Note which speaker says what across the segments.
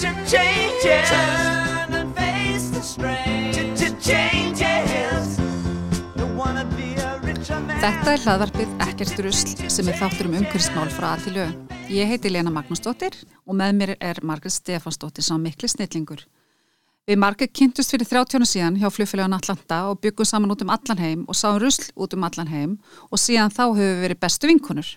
Speaker 1: to change it. Turn and face the strain. Changes. Don't wanna be a richer man.
Speaker 2: Þetta er hlaðvarpið Ekkert rusl sem er þáttur um umhverfismál frá að til lög. Ég heiti Lena Magnúsdóttir og með mér er Margret Stefansdóttir sem mikli snillingur. Við Margret kynntust fyrir 30 ára síðan hjá flugfélagan Atlanta og byggum saman út um allan heim og sáum rusl út um allan heim og síðan þá höfum við verið bestu vinkunur.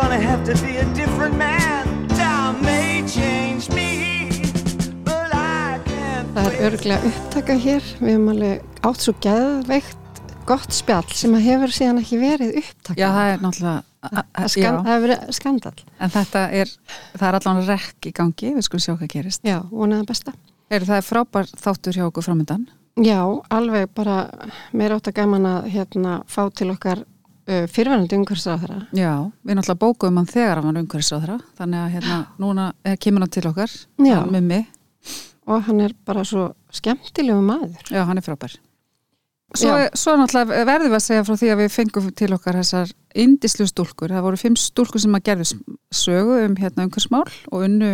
Speaker 1: Gonna have to be a different man. Time may change me, but I can't.
Speaker 3: Það er örglega upptaka hér, við hefum alveg átt svo geðveikt gott spjall sem að hefur síðan ekki verið upptaka.
Speaker 2: Já, það er náttúrulega...
Speaker 3: Það skan- það hefur verið skandal.
Speaker 2: En þetta er, það er allan rekk í gangi, við skulum sjá hvað gerist.
Speaker 3: Já, vonaði besta.
Speaker 2: Er það frábær þáttur hjá okkur framöndan?
Speaker 3: Já, alveg bara meira átt að gaman að hérna, fá til okkar uh, fyrirverðandi umhverfisráðara.
Speaker 2: Já, við náttúrulega bókuðum hann þegar hann var umhverfisráðra, þannig að hérna, núna er, kemur hann til okkar, Mummi,
Speaker 3: Og hann er bara svo skemmtilegu maður.
Speaker 2: já, hann er frábær. Svo, svo náttúrulega verðum við að segja frá því að við fengum til okkar þessar indislu stúlkur, það voru fimm stúlkur sem að gerðu sögu um hérna umhverfismál og unnu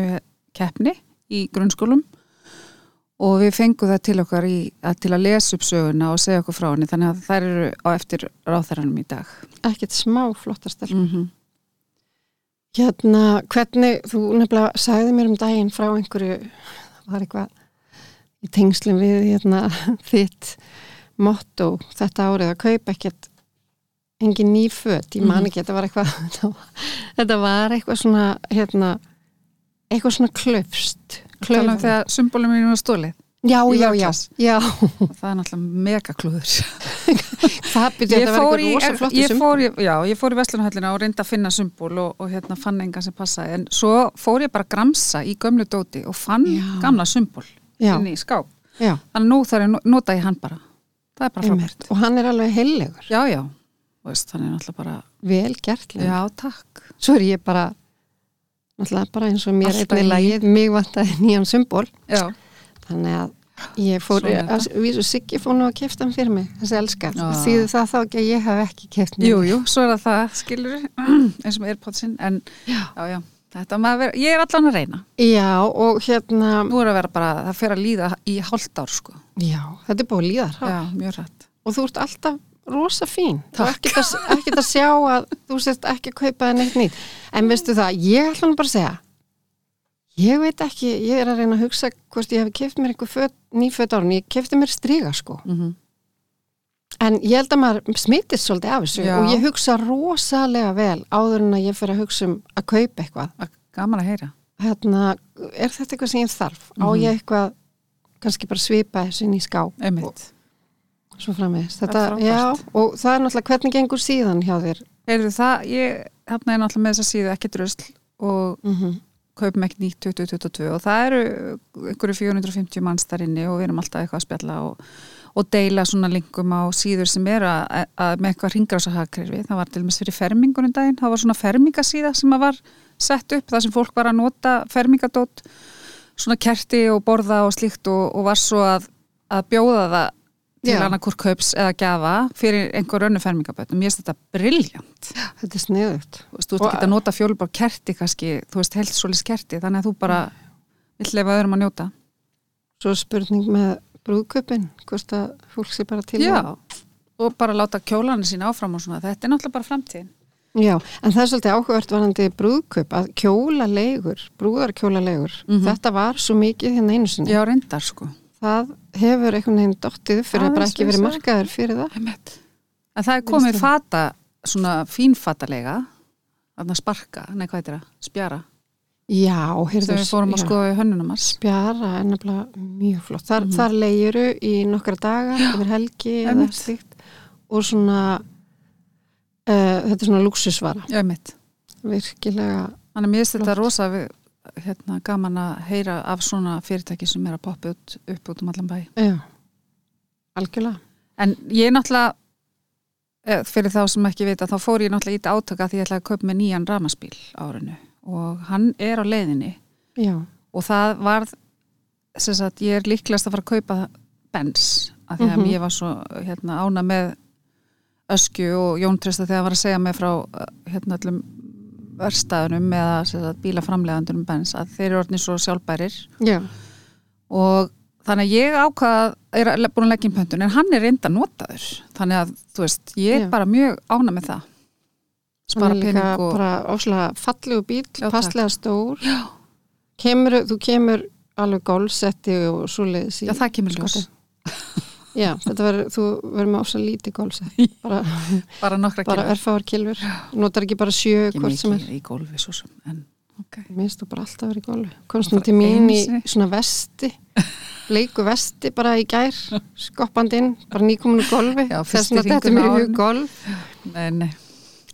Speaker 2: keppni í grunnskólum og við fengum það til okkar í, að, til að lesa upp söguna og segja okkur frá henni, þannig að þær eru á eftir ráþæranum í dag.
Speaker 3: Ekkert smá flottastel.
Speaker 2: Mm
Speaker 3: Hérna, hvernig, þú nefnilega sagði mér um daginn frá einhverju, það var eitthvað í tengslum við hérna, þitt motto þetta árið að kaupa ekkert engin ný föt, ég man
Speaker 2: Mhm.
Speaker 3: ekki, þetta var eitthvað þetta var, þetta var eitthvað svona hérna, eitthvað svona klöfst
Speaker 2: Tala um þegar symbolum mínu var stólið
Speaker 3: já, já, já, já
Speaker 2: það er náttúrulega megaklúður.
Speaker 3: það byrja þetta var eitthvað rosa flott
Speaker 2: í- já, ég fór í Vestlunahöllina og reyndi að finna symbol og, og hérna fann engan sem passaði en svo fór ég bara að gramsa í gömlu dóti og fann
Speaker 3: Já.
Speaker 2: gamla symbol inn í skáp.
Speaker 3: já,
Speaker 2: Þannig að nú að nota ég hann bara. Það er bara frábært.
Speaker 3: og hann er alveg heilegur
Speaker 2: Já, já. Þannig er náttúrulega bara,
Speaker 3: vel gert Lena.
Speaker 2: já, takk.
Speaker 3: svo er ég bara náttúrulega bara eins og mér einnig lagið mig vantaði nýjan symbol
Speaker 2: Já,
Speaker 3: þannig að ég fór að vísu Siggi fór nú að kefta hann fyrir mig þessi elskar,
Speaker 2: Já.
Speaker 3: þýðu það þá ekki að ég hef ekki keft mér
Speaker 2: jú, svo er það skilur eins og Airpodsinn, en já, já, þetta maður vera, ég er allan að reyna.
Speaker 3: já og hérna
Speaker 2: Nú er að vera bara, það fer að líða í hálft ár, sko.
Speaker 3: já, þetta er búið að líða hratt
Speaker 2: Já, mjög rætt.
Speaker 3: og þú ert alltaf rosa fín ekkert að, að sjá að þú sést ekki að kaupa það neitt nýtt en veistu það, ég ætla nú bara að segja ég veit ekki, ég er að reyna að hugsa hvort ég hef keft mér einhver föt, ný föt árun, ég kefti mér striga sko
Speaker 2: Mm
Speaker 3: En ég held að maður smittist svolítið af þessu
Speaker 2: Já.
Speaker 3: og ég hugsa rosalega vel áður en að ég fyrir að hugsa um að kaupa eitthvað.
Speaker 2: Gaman að heyra.
Speaker 3: Hérna, er þetta eitthvað sem ég þarf? Á
Speaker 2: Mhm.
Speaker 3: ég eitthvað, kannski bara svipa þessu inn í ská
Speaker 2: Einmitt.
Speaker 3: og svo framvegist.
Speaker 2: Er
Speaker 3: Þetta, já, og það er náttúrulega hvernig gengur síðan hjá þér?
Speaker 2: Heyrðu það, ég er náttúrulega með þess að síðu ekki drusl og
Speaker 3: Mm -hmm.
Speaker 2: kaupum ekki nýtt 2022 og það eru einhverju 450 manns þar inni og við erum alltaf eitthvað að spjalla og, og deila svona linkum á síður sem eru að, að með eitthvað ringrása hagkerfi. Það var til dæmis fyrir fermingunum daginn, það var svona fermingasíða sem að var sett upp, það sem fólk var að nota fermingadót, svona kerti og borða og slíkt og, og var svo að, að bjóða það til annarkur kaups eða gjafa fyrir einhver önnu fermingabötnum. Mér finnst þetta briljant.
Speaker 3: Þetta er sniðugt.
Speaker 2: Þú veist, þú ert ekki að nota fjólubár kerti kannski, þú veist, heilt svolítið kerti þannig að þú bara vill leifa öðrum að njóta.
Speaker 3: Svo spurning með brúðköpin, hvort að fólk sé bara til
Speaker 2: Já,
Speaker 3: að-
Speaker 2: og bara láta kjólanu sína áfram og svona, þetta er náttúrulega bara framtíðin.
Speaker 3: Já, en það er svolítið áhugavert varandi brúðkaup að kjóla leigur, brúðarkjóla leigur, þetta var svo mikið hérna einu sinni.
Speaker 2: Já, reyndar sko.
Speaker 3: Það hefur einhvern veginn dottið upp fyrir að bara ekki verið markaður fyrir það.
Speaker 2: En það er komið fata, svona fínfatalega, þarna sparka, nei hvað er það, spjara,
Speaker 3: Já, heyrðu,
Speaker 2: sem við fórum að skoða í hönnunum hans.
Speaker 3: Spjara er nefnilega mjög flott. Þar,
Speaker 2: Mhm.
Speaker 3: þar leigiru í nokkra daga, yfir helgi eða slíkt og svona, uh, þetta er svona luxusvara,
Speaker 2: Já, mitt.
Speaker 3: virkilega,
Speaker 2: Þannig að mér finnst þetta rosa við, hérna, gaman að heyra af svona fyrirtæki sem er að poppa upp, upp út um allan bæ.
Speaker 3: já, algjörlega.
Speaker 2: En ég náttúrulega, eh, fyrir þá sem ekki vita, þá fór ég náttúrulega í þetta átaka því ég ætlaði að kaupa með nýjan ramaspíl árinu og hann er á leiðinni
Speaker 3: Já,
Speaker 2: og það var, sem sagt, ég er líklegast að fara að kaupa bens af því að
Speaker 3: Mhm.
Speaker 2: ég var svo hérna, ána með öskju og Jón Trista þegar var að segja mig frá eh, hérna öllum verstaðunum eða sem sagt, bílaframlegandur bens að þeir eru orðni svo sjálfbærir.
Speaker 3: Já,
Speaker 2: og þannig að ég ákvað er búin að leggja inn pöntun en hann er reynda notaður. Þannig að þú veist, ég er
Speaker 3: Já.
Speaker 2: bara mjög ána með það. Spara pening og
Speaker 3: bara áslega fallegu bíl,
Speaker 2: Já,
Speaker 3: passlega stór. Kemur, þú kemur alveg gólsetti og svoleiðis í
Speaker 2: já, það kemur ljós.
Speaker 3: Já, þetta verður, þú verður með áslega lítið gólsett, bara,
Speaker 2: bara nokkra
Speaker 3: bara
Speaker 2: kilóa.
Speaker 3: örfáar kilfur, notar ekki bara sjö
Speaker 2: ekki
Speaker 3: hvort sem er.
Speaker 2: í gólfi svo sem en ok
Speaker 3: Minnst þú bara alltaf verið í gólfi. Komst nú
Speaker 2: Bara
Speaker 3: til mín í svona vesti, bleiku vesti bara í gær, skoppandinn, bara nýkominu gólfi. Þess vegna þetta hug
Speaker 2: árinu.
Speaker 3: golf.
Speaker 2: nei, nei.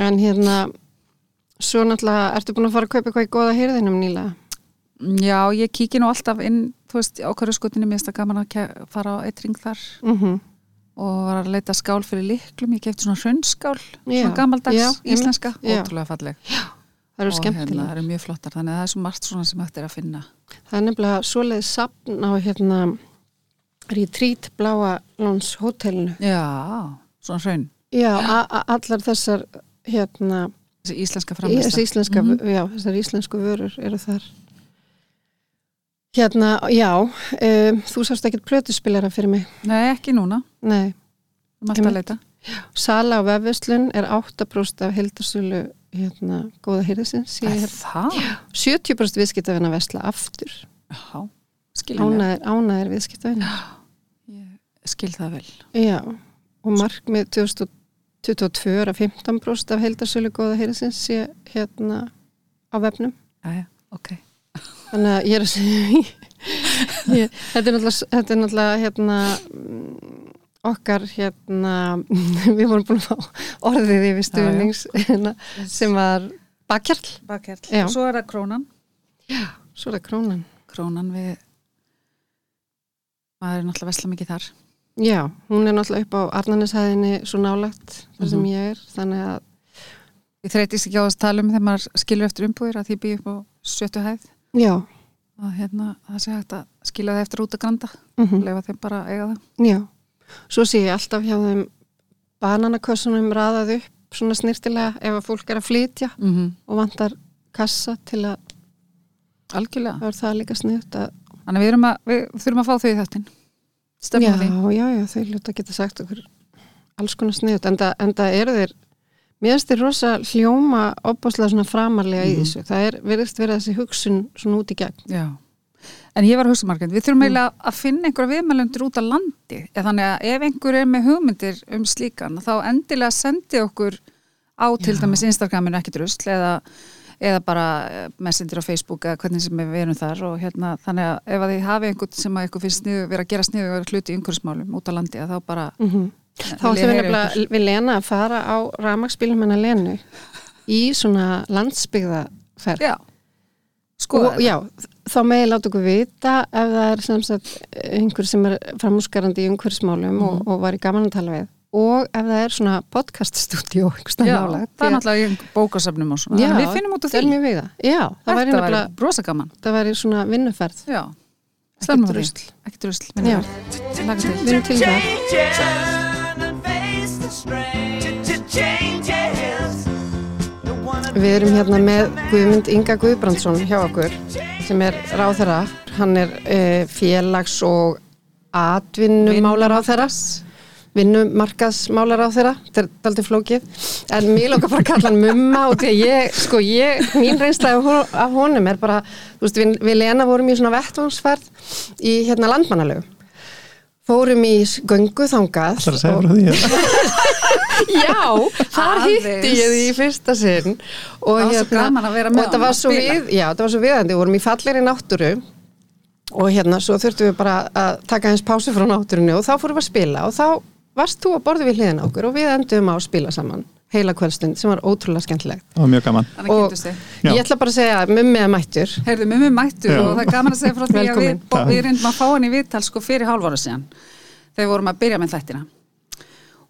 Speaker 3: En hérna, svo náttúrulega, ertu búin að fara að kaupa eitthvað í góða hýrðinum nýlega?
Speaker 2: já, ég kíki nú alltaf inn þú veist, á hverju skotinu mér finnst það gaman að fara á eitt ring þar.
Speaker 3: Mm
Speaker 2: og var að leita skál fyrir liklum ég kefti svona hrönnskál,
Speaker 3: Já,
Speaker 2: svona gamaldags
Speaker 3: já,
Speaker 2: íslenska,
Speaker 3: já.
Speaker 2: ótrúlega falleg.
Speaker 3: Það eru
Speaker 2: og hérna, það eru mjög flottar. Þannig að það er svo margt svona sem hægt er að finna.
Speaker 3: Það er nefnilega svoleiðið sapn á hérna Retreat Bláa Lóns hótelinu.
Speaker 2: já, svona hraun.
Speaker 3: Já, allar þessar hérna,
Speaker 2: þessi íslenska framlista
Speaker 3: þessi íslenska,
Speaker 2: Mhm.
Speaker 3: já, þessar íslensku vörur eru þar. Hérna, já, um, þú sást ekkert plötuspilara fyrir mig.
Speaker 2: nei, ekki núna,
Speaker 3: Nei,
Speaker 2: um alltaf að leita
Speaker 3: sala á vefvislun er 8% af heildarsölu hérna, góða hýrðisins.
Speaker 2: er það?
Speaker 3: 70% viðskiptafinn að vesla aftur.
Speaker 2: já, skiljanlega
Speaker 3: Ánæðir, ánæðir viðskiptafinn.
Speaker 2: ég skil það vel
Speaker 3: Já, og markmið 2022 er að 15% af heildarsölu góða heyrisins sé hérna á vefnum.
Speaker 2: já, ok,
Speaker 3: Þannig að ég er að segja, ég, þetta er náttúrulega, þetta er náttúrulega hérna, mm, okkar hérna, við vorum búin að fá orðið yfir stuðnings hérna, sem var bakkjarl.
Speaker 2: bakkjall
Speaker 3: Já.
Speaker 2: og svo er það krónan
Speaker 3: Svo er það krónan.
Speaker 2: krónan við maður er náttúrulega vesla mikið þar
Speaker 3: Já, hún er náttúrulega upp á Arnaneshæðinni svo nálagt þar sem
Speaker 2: Mhm.
Speaker 3: ég er, þannig að
Speaker 2: ég þreytist ekki á að tala um þegar maður skilur eftir umbúðir að því býð upp á sjöttu hæð
Speaker 3: já,
Speaker 2: að hérna, það sé hægt að skila það eftir út að granda
Speaker 3: mm
Speaker 2: lefa þeim bara að eiga það.
Speaker 3: Já, svo sé ég alltaf hjá þeim bananakössunum raðað upp svona snirtilega ef að fólk er að flytja
Speaker 2: mm -hmm.
Speaker 3: og vantar kassa til að
Speaker 2: algjörlega,
Speaker 3: það er það líka sniðt að
Speaker 2: þannig við, að, við þurfum að fá þau í þáttin
Speaker 3: já,
Speaker 2: stefnum því.
Speaker 3: já, já, þau ljóta geta sagt okkur alls konar sniðt, en það eru þeir mér finnst þér rosa hljóma opbáslega svona framarlega í
Speaker 2: Mhm.
Speaker 3: þessu það er, verðist vera þessi hugsun svona út í gegn
Speaker 2: já. en ég var að hugsa margænt, við þurfum
Speaker 3: Mm.
Speaker 2: eiginlega að finna einhverja viðmælendur út á landi eða þannig að ef einhver er með hugmyndir um slíkan þá endilega sendi okkur á til
Speaker 3: Já.
Speaker 2: dæmis Instagraminu ekki drusl eða, eða bara eh, messenger á Facebook eða hvernig sem við erum þar og hérna þannig að ef að þið hafi einhvern sem að ykkur finnst sniðu, vera að gera sniðu og hluti í umhverfsmálum út á landi að þá bara
Speaker 3: mm þá ætlum við nefnilega við Lena að fara á rafmagsbílum hennar Lenu í svona landsbyggðaferð
Speaker 2: Já, sko
Speaker 3: og já, þá meði láta okkur vita ef það er sem sagt einhver sem er framúskarandi í umhverfsmálum og,
Speaker 2: Mhm.
Speaker 3: og var í gaman að tala við. Og ef það er svona podcaststudió
Speaker 2: Já,
Speaker 3: nálægt,
Speaker 2: það er náttúrulega í bókasafnum og svona,
Speaker 3: Já,
Speaker 2: við finnum út
Speaker 3: er
Speaker 2: því.
Speaker 3: já, það væri
Speaker 2: Þetta
Speaker 3: nefnilega,
Speaker 2: væri brosa gaman.
Speaker 3: það væri svona vinnuferð.
Speaker 2: Á
Speaker 3: Já.
Speaker 2: minni Laga til
Speaker 3: við erum til það Við erum hérna með Guðmund Inga Guðbrandsson hjá okkur sem er ráðherra, hann er uh, félags og atvinnumálar ráðherra vinnumarkaðsmálar á þeirra, þetta er aldrei flókið. En mér lókar bara að kalla hann mumma og því að ég, sko ég, mín reynsla af, hon- af honum er bara, þú veist, við, við Lena vorum í svona vettvangsferð í hérna landmannalögu fórum í göngu þangað
Speaker 4: Það er að segja frá því
Speaker 3: Já, þar hitti ég því í fyrsta sinn og,
Speaker 2: Það var svo gaman að vera með
Speaker 3: og þetta
Speaker 2: honum
Speaker 3: var svo við, já, þetta var svo viðandi, við vorum í fallegri náttúru og hérna svo þurftum við bara að taka hans pásu frá náttúrunni og þá fórum við að spila og þá varst þú að borða við hliðin okkur og við endum á að spila saman heila kvöldstund sem var ótrúlega skemmtilegt.
Speaker 4: Það var mjög gaman.
Speaker 3: Og ég ætla bara að segja að mummi er mættur.
Speaker 2: Heyrðu, mummi mættur
Speaker 4: Já.
Speaker 2: og það er gaman að segja frá því að við, við reyndum að fá hann í viðtal sko fyrir hálfára síðan þegar við vorum að byrja með þættina.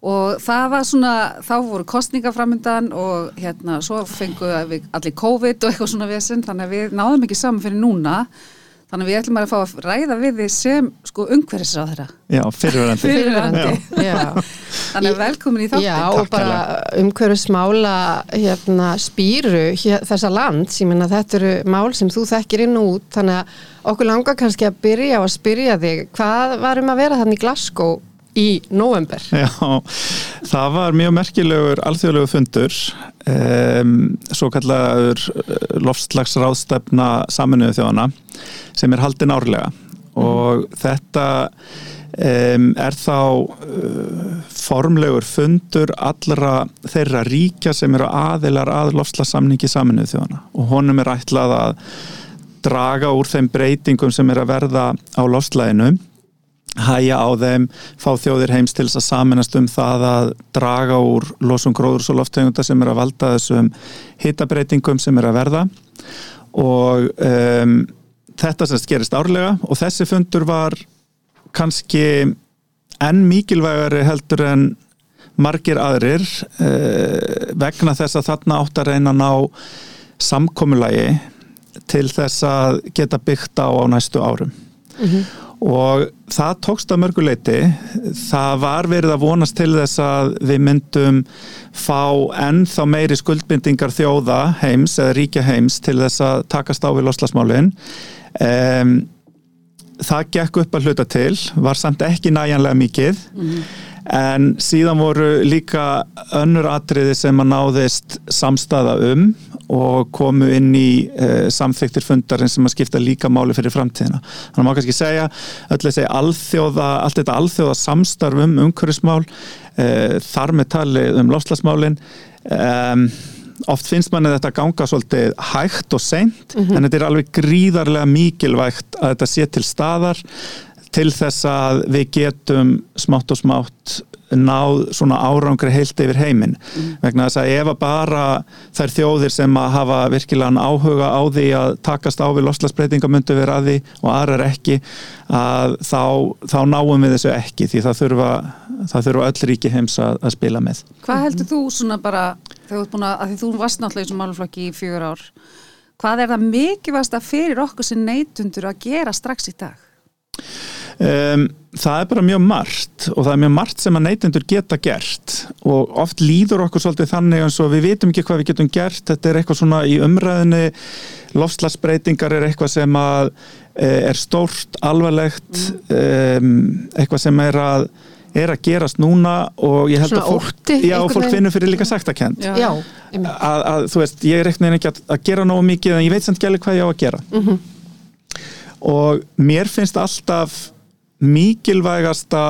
Speaker 2: Og það var svona, þá voru kostninga framundan og hérna svo fengu við allir COVID og eitthvað svona vesinn þannig að við náðum ekki saman fyrir núna þannig að við ætlum að fá að ræða við þið sem sko umhverfisráð þeirra
Speaker 4: já, fyrirverandi
Speaker 2: fyrirverandi
Speaker 3: Já.
Speaker 2: þannig að velkomin í þáttin
Speaker 3: Já, og
Speaker 4: Takk
Speaker 3: bara umhverfismála hérna, spýru hér, þessa lands, ég menna þetta eru mál sem þú þekkir inn og út, þannig að okkur langar kannski að byrja á að spyrja þig hvað varum að vera þannig í Glasgow í november?
Speaker 4: Já, það var mjög merkilegur alþjóðlegu fundur um, svo kallaður loftslagsráðstefna saminuðu þjóðana sem er haldin árlega. Og þetta um, er þá uh, formlegur fundur allra þeirra ríkja sem eru aðilar að loftslagssamningi saminuðu þjóðana og honum er ætlað að draga úr þeim breytingum sem er að verða á loftslaginu hæja á þeim, fá þjóðir heims til að saminast um það að draga úr losum gróðurs og lofttegunda sem er að valda þessum hitabreitingum sem er að verða. Og um, þetta sem gerist árlega og þessi fundur var kannski enn mikilvægari heldur en margir aðrir uh, vegna þess að þarna átt að reyna að ná samkomulagi til þess að geta byggt á á næstu árum og það tókst að mörguleiti það var verið að vonast til þess að við myndum fá ennþá meiri skuldbindingar þjóða heims eða ríkja heims til þess að takast á við loslasmálin um, það gekk upp að hluta til var samt ekki næjanlega mikið. En síðan voru líka önnur atriði sem að náðist samstaða um og komu inn í uh, samþyktir fundarinn sem að skipta líka máli fyrir framtíðina. Þannig að má kannski segja öll þessi alþjóða, allt þetta alþjóða samstarf um umhverfismál uh, þar með tali um lofslagsmálin um, oft finnst manni þetta ganga svolítið hægt og seint en þetta er alveg gríðarlega mikilvægt að þetta sé til staðar til þess að við getum smátt og smátt náð svona árangri heilt yfir heiminn. Vegna þess að ef að bara þær þjóðir sem að hafa virkilegan áhuga á því að takast á við loslasbreytinga myndu vera að því og aðrar ekki að þá, þá náum við þessu ekki því það þurfa, það þurfa öll ríki heims að, að spila með.
Speaker 2: Hvað heldur þú svona bara, þegar þú að, þú varst náttúrulega í þessum máluflokki í fjögur ár, hvað er það mikilvægast að fyrir okkur sem neytundur að gera strax í dag?
Speaker 4: Um, það er bara mjög margt og það er mjög margt sem að neytendur geta gert og oft líður okkur svolítið þannig eins og við vitum ekki hvað við getum gert. Þetta er eitthvað svona í umræðinni lofslagsbreytingar er eitthvað sem að e, er stórt, alvarlegt um, eitthvað sem er að er að gerast núna og ég held
Speaker 3: Svona
Speaker 4: að fólk,
Speaker 3: ótti,
Speaker 4: já, fólk finnur fyrir líka
Speaker 3: einmitt.
Speaker 4: að, að þú veist, ég eitthvað ekki að, að gera nógu mikið en ég veit samt gæli hvað ég á að gera. Og mér finnst alltaf mikilvægasta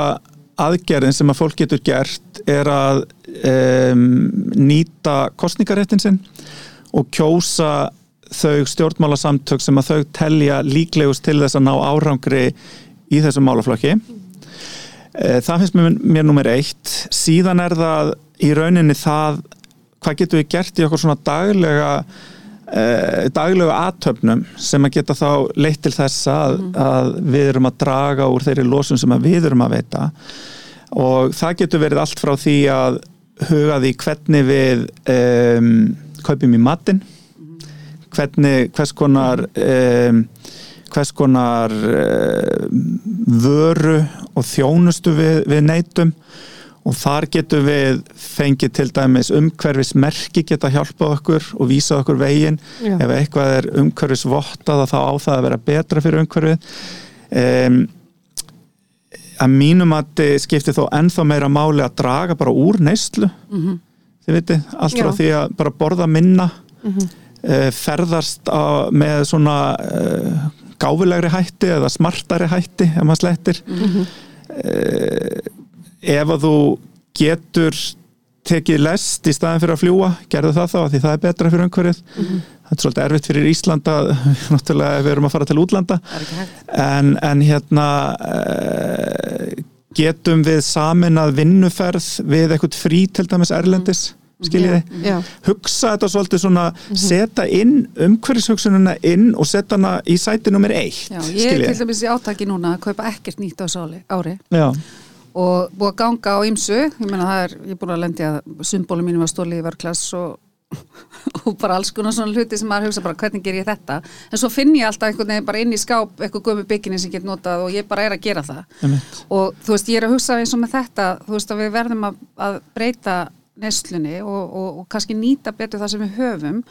Speaker 4: aðgerðin sem að fólk getur gert er að um, nýta kostningaréttin sinn og kjósa þau stjórnmálasamtök sem að þau telja líklegust til þess að ná árangri í þessum málaflokki. Eh, það finnst mér, mér nummer eitt. Síðan er það í rauninni það hvað getum við gert í okkur svona daglega eh, daglega aðtöfnum sem að geta þá leitt til þess að, að við erum að draga úr þeirri losun sem við erum að veita. Og það getur verið allt frá því að huga því hvernig við um, kaupum í matinn. Hvernig, hvers konar um, hvers konar uh, vöru og þjónustu við, við neytum og þar getum við fengið til dæmis umhverfismerki geta hjálpað okkur og vísa okkur veginn.
Speaker 3: Já.
Speaker 4: ef eitthvað er umhverfisvottað þá á það að vera betra fyrir umhverfið. Um, að mínum að þið skipti þó ennþá meira máli að draga bara úr neyslu. Þið viti, allt frá
Speaker 3: Já.
Speaker 4: því að bara borða minna mm ferðast á, með svona uh, gáfulegri hætti eða smartari hætti ef maður slettir. Uh, ef að þú getur tekið lest í staðin fyrir að fljúa gerðu það þá, af því það er betra fyrir umhverfið. Þetta er svolítið erfitt fyrir Íslanda náttúrulega ef við erum að fara til útlanda.
Speaker 2: Það
Speaker 4: en, en hérna uh, getum við samin að vinnuferð við eitthvað frí til dæmis erlendis skiljiði,
Speaker 3: Já,
Speaker 4: hugsa þetta svolítið svona setja inn umhverfishugsununa inn og setja hana í sæti nummer eitt
Speaker 2: Já, ég er til dæmis í átaki núna að kaupa ekkert nýtt á ári.
Speaker 4: Já,
Speaker 2: og búið að ganga á ymsu ég meina það er, ég er búin að lendi að symbólu mínum var stólið í vörklass og, og bara alls konar svona hluti sem maður hugsa bara hvernig ger ég þetta? En svo finn ég alltaf einhvern veginn bara inn í skáp eitthvað gömu bygginni sem ég get notað og ég bara er að gera það.
Speaker 4: Einmitt.
Speaker 2: og þú veist, ég er að hugsa eins og með þetta þú veist að við verðum að, að breyta neslunni og, og, og kannski nýta betur það sem við höfum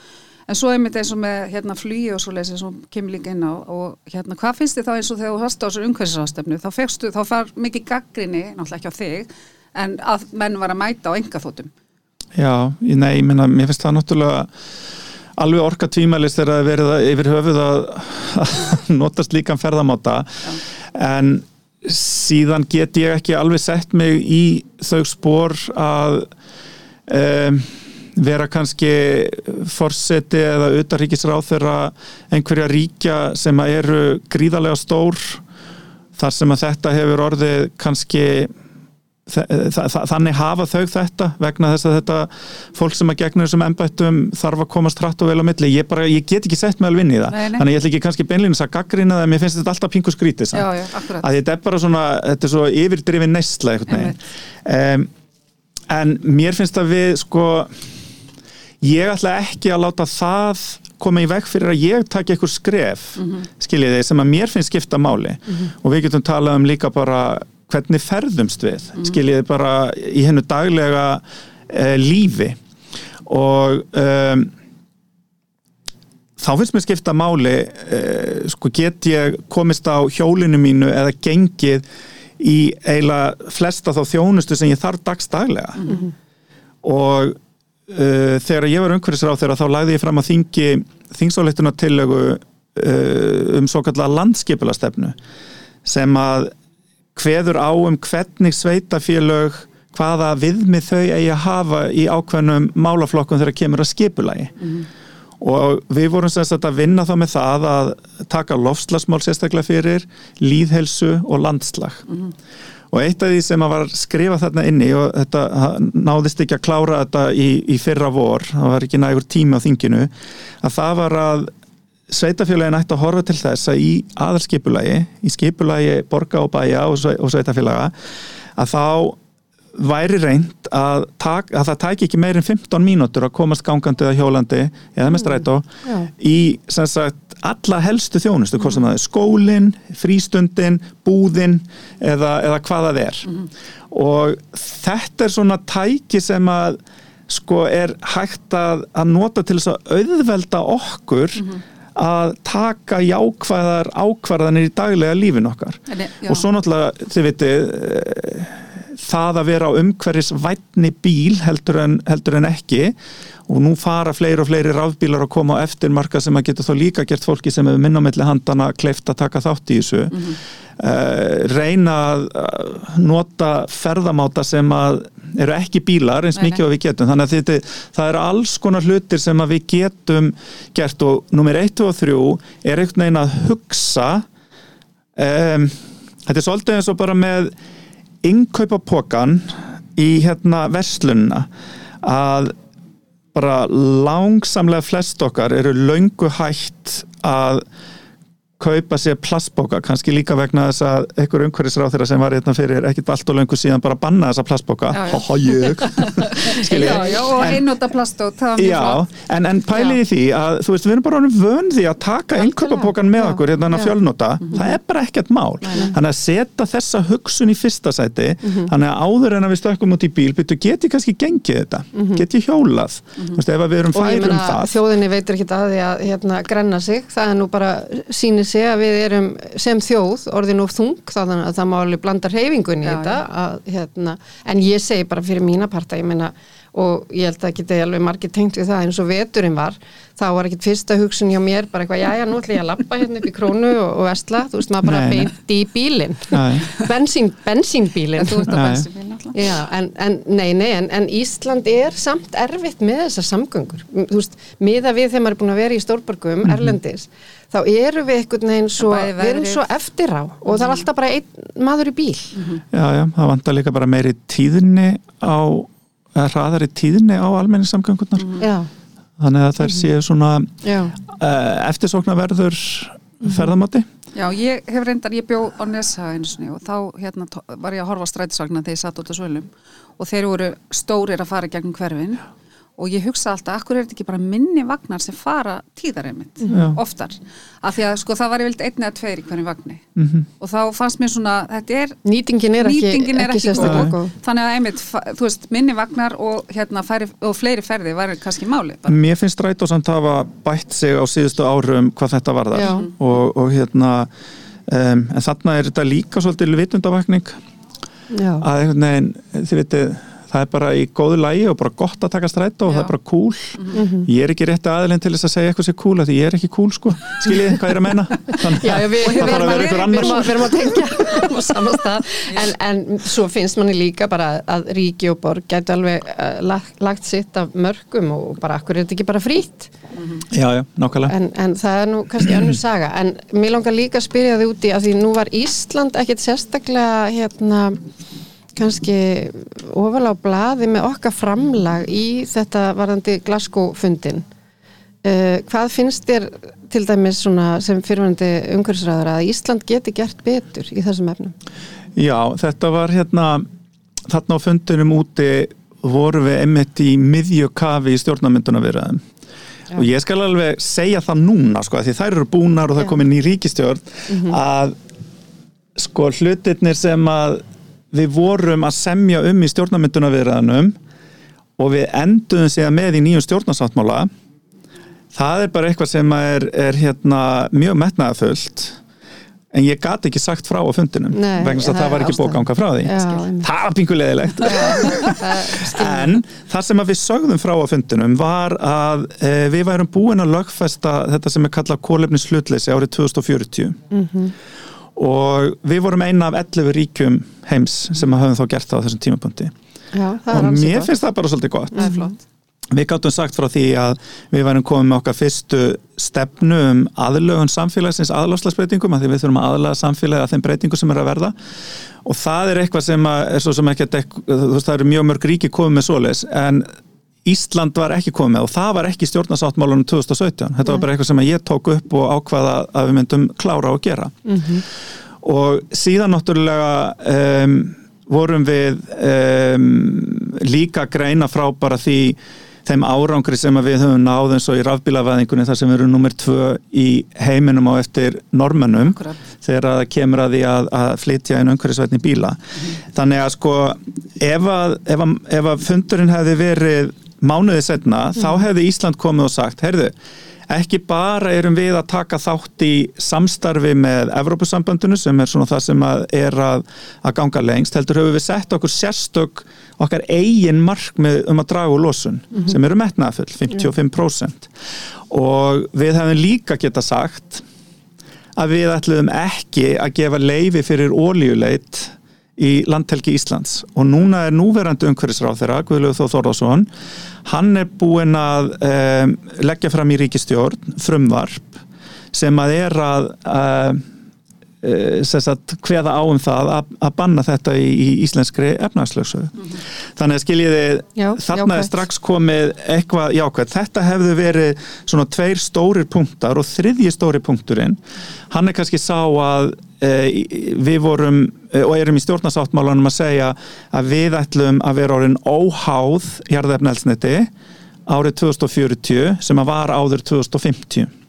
Speaker 2: en svo einmitt eins og með hérna flugi og svo leysið sem kemur líka inn á og hérna hvað finnst þið þá eins og þegar þú hast á þessu umhverfisrástefnu þá fegstu, þá far mikið gaggrinni náttúrulega ekki á þig en að menn var að mæta á engaþótum
Speaker 4: Já, nei, ég meina, mér finnst það náttúrulega alveg orka tvímælis þegar það er verið að, yfir höfuð að, að notast líkan ferðamáta. En síðan get ég ekki alveg sett mig í þau spór að um, vera kannski forseti eða utarríkisráð þeirra einhverja ríkja sem eru gríðarlega stór þar sem að þetta hefur orðið kannski þa- þa- þa- þannig hafa þau þetta vegna þess að þetta fólk sem að gegna þessum embættum þarf að komast hratt og vel á milli. Ég, bara, ég get ekki sett með alveg inn í það.
Speaker 2: Nei, nei.
Speaker 4: þannig ég ætla ekki kannski beinlýnis að gaggrina það en mér finnst þetta alltaf pingu skrítið að þetta er bara svona þetta er svo yfirdrifin veginn. Um, en mér finnst að við sko ég ætla ekki að láta það koma í veg fyrir að ég taki eitthvað skref mm skiljiði sem að mér finnst skipta máli. Og við getum talað um líka bara hvernig ferðumst við skiljiði bara í hennu daglega uh, lífi. Og um, þá finnst mér skipta máli uh, sko get ég komist á hjólinu mínu eða gengið í eiginlega flesta þá þjónustu sem ég þarf dagstaglega. Og uh, þegar ég var umhverfisráð þegar þá lagði ég fram að þingi þingsáleittuna tillögu uh, um svo kallar landskipulastefnu sem að kveður á um hvernig sveitafélög hvaða viðmið þau eigi að hafa í ákveðnum málaflokkum þegar kemur að skipulagi. Og við vorum sagt að vinna þá með það að taka lofslagsmál sérstaklega fyrir líðhelsu og landslag og eitt af því sem að var skrifað þarna inni og þetta náðist ekki að klára þetta í, í fyrra vor, það var ekki nægur tími á þinginu, að það var að sveitafélagin ætti að horfa til þess að í aðalskipulagi, í skipulagi borga og bæja og sveitafélaga að þá væri reynd að, tak, að það tæki ekki meir en 15 mínútur að komast gangandi eða hjólandi eða með strætó
Speaker 3: Já.
Speaker 4: í sagt alla helstu þjónustu, hvort sem það er skólin, frístundin, búðin eða, eða hvað það er. Og þetta er svona tæki sem að sko er hægt að, að nota til þess að auðvelda okkur að taka jákvæðar ákvarðanir í daglega lífin okkar.
Speaker 2: Já.
Speaker 4: og svo náttúrulega, þið vitið eh, það að vera á umhverfis vætni bíl heldur en, heldur en ekki. Og nú fara fleiri og fleiri rafbílar að koma á eftirmarka sem að geta þó líka gert fólki sem hefur minna á milli handana kleift að taka þátt í þessu.
Speaker 2: Mhm.
Speaker 4: uh, reyna að nota ferðamáta sem að eru ekki bílar eins mikið og við getum. Þannig að þetta, það eru alls konar hlutir sem að við getum gert. Og nummer 1 og 3 er einhvern veginn að hugsa um, þetta er svolítið eins og bara með innkaupapokan í hérna verslunna að bara langsamlega flest okkar eru löngu hætt að kaupa sér plastbóka, kannski líka vegna þess að einhver umhverfisráð þeirra sem var hérna fyrir ekkit allt og löngu síðan bara banna þessa plastbóka
Speaker 2: Já, já. já, og einnóta plastót það var mjög
Speaker 4: Já, en, en pælið í því að þú veist, við erum bara orðin vön því að taka
Speaker 3: Algjörlega.
Speaker 4: innkaupapokan með
Speaker 3: Já.
Speaker 4: okkur hérna
Speaker 3: Já.
Speaker 4: fjölnota, það er bara ekkert mál. Þannig að setja þessa hugsun í fyrsta sæti. Þannig að áður en að við stökkum út í bíl, byrju, get ég kannski gengið þetta? Get ég hjólað, þú veist, ef við erum færum það
Speaker 3: sé að við erum sem þjóð orðin og þung þannig að það máli blanda reyfingunni í
Speaker 2: Já,
Speaker 3: þetta að, hérna, en ég segi bara fyrir mína parta ég meina og ég held að geti alveg margir tengt við það eins og veturinn var þá var ekkit fyrsta hugsun hjá mér bara eitthvað, já já, nú ætla ég að lappa hérna upp í krónu og, og vestla, þú veist, maður bara
Speaker 4: Nei, nei.
Speaker 3: beint í bílinn
Speaker 4: Nei.
Speaker 3: bensín, bensínbílinn
Speaker 2: Þú á
Speaker 4: Nei.
Speaker 2: bensinbíl alltaf.
Speaker 3: Já, en, en nei, nei, en, en Ísland er samt erfitt með þessar samgöngur. Þú veist, miða við þegar maður er búin að vera í stórborgum, erlendis, þá eru við einhvern veginn svo, við erum svo eftir á og það er alltaf bara einn maður í bíl.
Speaker 4: Já, já, það vantar líka bara meiri tíðni á, hraðari tíðni á almenningssamgöngunar
Speaker 3: Já,
Speaker 4: þannig að þær séu svona
Speaker 3: já,
Speaker 4: uh, eftirsóknarverður ferðamáti.
Speaker 2: Já, ég hef reyndar, ég bjó á Nesa einu sinni og þá hérna, var ég að horfa á strætisvagna þegar ég satt út á svölum og þeir voru stórir að fara gegnum hverfin og ég hugsa alltaf, akkur er þetta ekki bara minni vagnar sem fara tíðar einmitt,
Speaker 4: Já.
Speaker 2: oftar af því að sko það var ég vilt einn eða tveir í hvernig vagni
Speaker 4: Mhm.
Speaker 2: og þá fannst mér svona, þetta er
Speaker 3: nýtingin er ekki,
Speaker 2: nýtingin er ekki,
Speaker 3: sérstaklega
Speaker 2: góð
Speaker 3: góð.
Speaker 2: þannig að einmitt, þú veist, minni vagnar og hérna færi, og fleiri ferði væri kannski máli bara.
Speaker 4: Mér finnst Rætó samt hafa bætt sig á síðustu árum hvað þetta varðar
Speaker 3: Já.
Speaker 4: og, og hérna um, en þarna er þetta líka svolítið vitundavakning
Speaker 3: Já,
Speaker 4: að einhvern veginn, þið veitir það er bara í góðu lægi og bara gott að taka strætó og
Speaker 2: Já.
Speaker 4: það er bara cool. Ég er ekki rétti aðilinn til þess að segja eitthvað sér cool af því ég er ekki cool sko, skiljið hvað ég er að meina? Þannig
Speaker 3: Já, við,
Speaker 4: það
Speaker 3: við,
Speaker 4: þarf að vera
Speaker 3: við,
Speaker 4: einhver
Speaker 3: við,
Speaker 4: annar
Speaker 3: erum að, við erum að tengja á saman stað. En, en svo finnst manni líka bara að ríki og borg gætu alveg uh, lagt, lagt sitt af mörgum og bara akkur er þetta ekki bara frýtt
Speaker 4: Já, já, nákvæmlega.
Speaker 3: En, en það er nú kannski önnur saga. En mér langar líka að spyrja þig úti að því nú var Ísland ekkit sérstaklega hérna kannski ofalega á blaði með okkar framlag í þetta varðandi Glasgow fundin uh, hvað finnst þér til dæmis svona sem fyrirvændi umhverfisræður að Ísland geti gert betur í þessum efnum?
Speaker 4: Já, þetta var hérna þarna á fundinum úti voru við einmitt í miðjökafi í stjórnarmynduna viðraðum og ég skal alveg segja það núna sko, því þær eru búnar og það er komin í ríkistjórn að sko hlutirnir sem að við vorum að semja um í stjórnarmynduna viðraðanum og við enduðum síðan með í nýjum stjórnarsáttmála. Það er bara eitthvað sem er, er hérna mjög metnaðafullt en ég gat ekki sagt frá á fundinum
Speaker 3: Nei,
Speaker 4: vegna þess að
Speaker 3: það
Speaker 4: var ekki ganga frá því.
Speaker 3: Já,
Speaker 4: það var pingulegilegt en það sem að við sögðum frá á fundinum var að e, við værum búin að lögfesta þetta sem er kallað kólefnis hlutleysi árið 2040
Speaker 3: Mhm.
Speaker 4: Og við vorum eina af 11 ríkjum heims sem að höfum þá gert það á þessum tímapunkti.
Speaker 3: Já,
Speaker 4: og mér finnst það bara svolítið gott.
Speaker 2: Er flott.
Speaker 4: Við gáttum sagt frá því að við værum komið með okkar fyrstu stefnu um aðlögun samfélagsins aðláslagsbreytingum að því við þurfum að aðlaga samfélagi að þeim breytingum sem er að verða. Og það er eitthvað sem að, er svo sem ekki að dek, þú veist það eru mjög mörg ríki komið með svoleiðis en Ísland var ekki komið með og það var ekki stjórnarsáttmálunum 2017 þetta var bara eitthvað sem ég tók upp og ákvaða að við myndum klára og gera. Og síðan náttúrulega um, vorum við um, líka greina frá bara því þeim árangri sem við höfum náð eins og í rafbílavæðingunni þar sem við erum nummer tvö í heiminum á eftir normannum þegar það kemur að því að, að flytja inn umhverfisvætni bíla. Þannig að sko ef að, ef að, ef að fundurinn hefði verið mánuðið setna þá hefði Ísland komið og sagt heyrðu, ekki bara erum við að taka þátt í samstarfi með Evrópusambandinu sem er svona það sem að er að, að ganga lengst, heldur höfum við sett okkur sérstök okkar eigin markmið um að draga úr losun sem eru metnaðfull, 55% og við hefum líka geta sagt að við ætluðum ekki að gefa leifi fyrir ólíuleit í landhelgi Íslands. Og núna er núverandi umhverfisráð þeirra, Guðlegu Þóð Þórðarsson hann er búinn að um, leggja fram í ríkistjórn frumvarp sem að er að uh, sagt, hveða á um það að, að banna þetta í, í íslenskri efnagslöksu þannig að skiljiði
Speaker 3: Já,
Speaker 4: þarna er strax komið eitthvað jákvæmt þetta hefðu verið svona tveir stórir punktar og þriðji stóri punkturinn hann er kannski sá að e, við vorum e, og erum í stjórnarsáttmálanum að segja að við ætlum að vera orðin óháð jarðefnælsniti árið 2040 sem að var áður 2050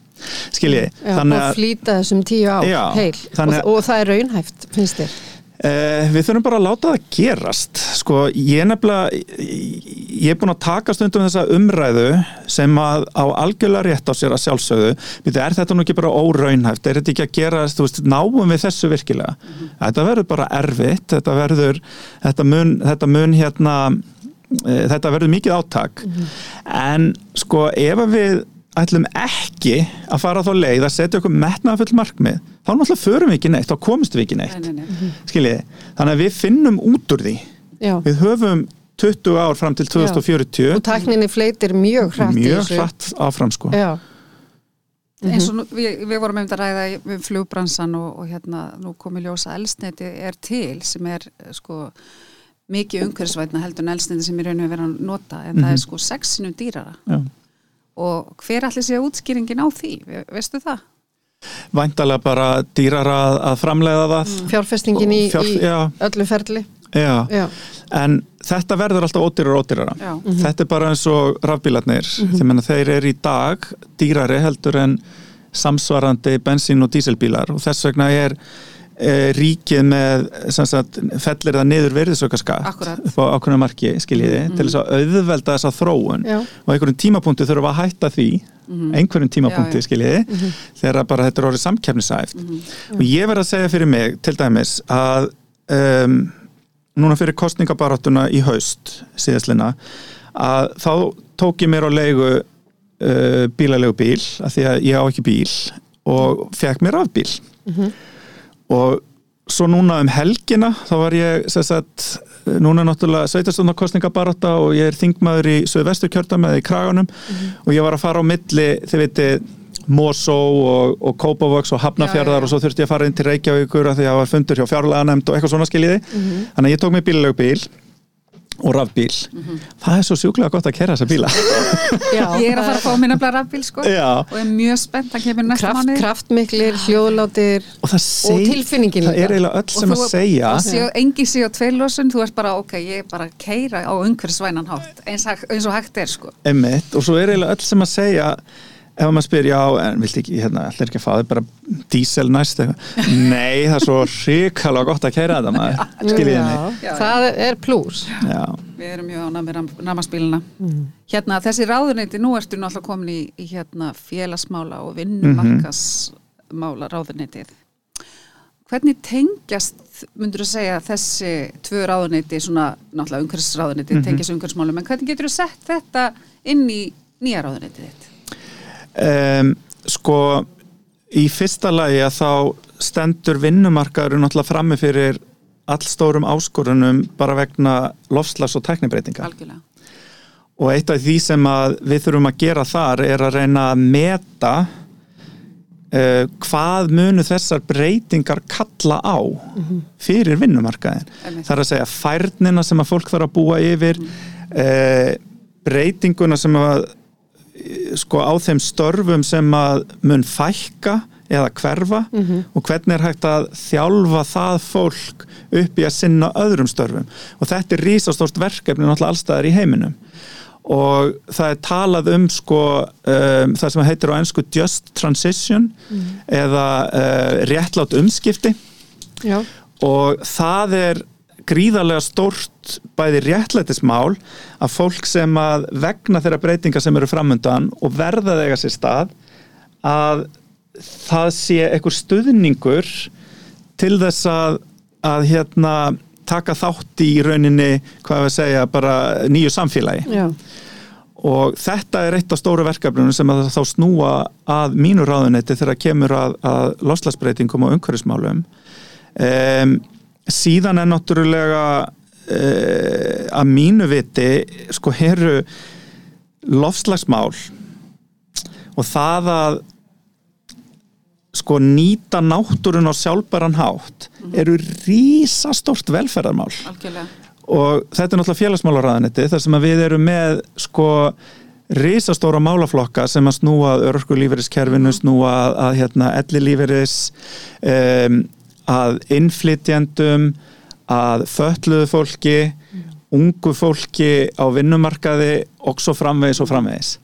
Speaker 4: skiljiði
Speaker 3: og flýta þessum tíu ár
Speaker 4: Já,
Speaker 3: heil. og, og það er raunhæft, finnst þér?
Speaker 4: Uh, við þurfum bara að láta það gerast. Sko, ég er nefnilega ég er búin að taka stundum þessa umræðu sem að á algjörlega rétt á sér að sjálfsögðu, Býtu, er þetta nú ekki bara óraunhæft, er þetta ekki að gera veist, náum við þessu virkilega? Mm -hmm. þetta verður bara erfitt. Þetta verður, þetta mun, þetta mun hérna uh, þetta verður mikið áttak mm -hmm. en sko ef við ætlum ekki að fara þá leið að setja okkur metnaða full markmið þá náttúrulega förum við ekki neitt, þá komist við ekki neitt nei, nei, nei. skiljiði, þannig að við finnum út úr því Já. við höfum 20 ár fram til 2040 Já.
Speaker 3: og takninni fleitir mjög hratt
Speaker 4: mjög hratt áfram sko Já.
Speaker 2: eins og nú, við, við vorum um að ræða við flugbransan og, og hérna nú komið ljósa elsneti er til sem er sko mikið umhverfisvætna heldur en elsneti sem er raun og verið að nota en mm -hmm. það er mhm. sko sexinu dýrara Já og hver allir sé útskýringin á því, veistu það?
Speaker 4: Væntalega bara dýrar að, að framlega það
Speaker 3: mm. Fjárfestingin í, fjár, í öllu ferli
Speaker 4: já. Já. en þetta verður alltaf ódýrar og ódýrara mm -hmm. þetta er bara eins og rafbílarnir mm -hmm. þeir eru í dag dýrari heldur en samsvarandi bensín og díselbílar og þess vegna er ríkið með sagt, fellir það niður verðisaukarskatt upp á ákveðna marki skiljiði mm -hmm. til þess að auðvelda þessa þróun Já. og einhverjum tímapunkti þurfum að hætta því mm -hmm. einhverjum tímapunkti Já, skiljiði mm -hmm. þegar bara þetta er orðið samkefnisæft mhm. og ég verð að segja fyrir mig til dæmis að um, núna fyrir kostningabaráttuna í haust síðastlina að þá tók ég mér á leigu uh, bílalegu bíl að því að ég á ekki bíl og fekk mér af bíl mhm og svo núna um helgina þá var ég sagt, núna náttúrulega sveitarstofnarkostningabaráta og ég er þingmaður í Söðvestur kjörðamæði í Kraganum mm -hmm. og ég var að fara á milli þið veitir Mosó og, og Kópavöks og Hafnafjörðar og svo þurfti ég að fara inn til Reykjavíkur að því að það var fundur hjá fjárlega nefnd og eitthvað svona skiljiði mm -hmm. þannig að ég tók mig bílalög bíl og rafbíl. Mm -hmm. það er svo sjúklega gott að kera þessa bíla.
Speaker 2: Já, ég er að fara að fá minna rafbíl sko Já. og er mjög spennt að kemur næsta
Speaker 3: Kraft,
Speaker 2: manni
Speaker 3: kraftmiklir, hljóðlátir og,
Speaker 4: og tilfinningin það er eiginlega öll sem að segja
Speaker 2: og engi séu tveilósun, þú ert bara ok, ég er bara að keira á umhverfisvænan hátt eins, eins og hægt er sko.
Speaker 4: Emitt, og svo er eiginlega öll sem að segja ef maður spyr, já, en vilt ekki hérna, allir ekki að fá þig bara dísel næst nei, það er svo ríkala gott að kæra þetta maður. Skiljiði mig.
Speaker 3: Það er plús.
Speaker 2: Við erum mjög ánað með ramaspíluna mm. hérna, þessi ráðuneyti, nú ertu náttúrulega komin í, í hérna, félagsmála og vinnumarkasmála ráðuneytið hvernig tengjast, myndur þú segja þessi tvö ráðuneyti, svona náttúrulega umhverfsráðuneyti, mm -hmm. tengjast umhverfsmálum en hvernig getur þú sett þetta inn í nýja ráðuneytið þitt?
Speaker 4: Um, sko í fyrsta lagi að þá stendur vinnumarkaður náttúrulega frammi fyrir allstórum áskorunum bara vegna lofslags og teknibreitinga
Speaker 2: Algjörlega.
Speaker 4: og eitt af því sem við þurfum að gera þar er að reyna að meta uh, hvað munu þessar breytingar kalla á -hmm. fyrir vinnumarkaðin það er að segja færnina sem að fólk þarf að búa yfir uh, breytinguna sem að sko á þeim störfum sem að mun fækka eða hverfa mm -hmm. og hvernig er hægt að þjálfa það fólk upp í að sinna öðrum störfum og þetta er rísastórt verkefni náttúrulega allstaðar í heiminum og það er talað um sko um, það sem heitir á ennsku just transition mm -hmm. eða uh, réttlátt umskipti Já. og það er gríðarlega stórt bæði réttlætismál að fólk sem að vegna þeirra breytinga sem eru framöndan og verða þegar sér stað að það sé einhver stuðningur til þess að, að hérna, taka þátt í rauninni, hvað við segja, bara nýju samfélagi. Já. Og þetta er eitt af stóru verkefnunum sem að þá snúa að mínu ráðunetti þegar kemur að, að loslasbreytingum og umhverfismálum. Um, síðan er náttúrulega uh, að mínu viti sko heru lofslagsmál og það að sko nýta náttúrun á sjálfbæran hátt mm -hmm. eru rísastort velferðarmál
Speaker 2: Algjörlega.
Speaker 4: og þetta er náttúrulega félagsmálaræðanetti þar sem við erum með sko rísastóra málaflokka sem að snúa örgulíferiskerfinu, mm -hmm. snúa að, að hérna, ellilíferis um, að innflytjandum að þölluðu fólki mm. ungu fólki á vinnumarkaði og svo framvegis og framvegis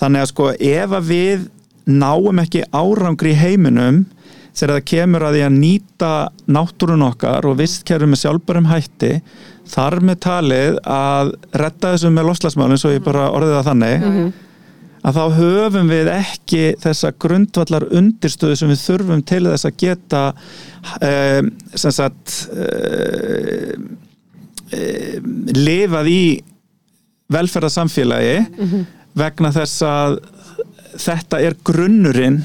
Speaker 4: þannig að sko ef að við náum ekki árangri í heiminum þegar það kemur að því að nýta náttúrun okkar og vistkerfum með sjálfbærum hætti þar með talið að retta þessu með loslasmálinn svo ég bara orðið það þannig að þá höfum við ekki þessa grundvallar undirstöðu sem við þurfum til þess að geta um, sem sagt um, um, lifað í velferðarsamfélagi vegna þess að þetta er grunnurinn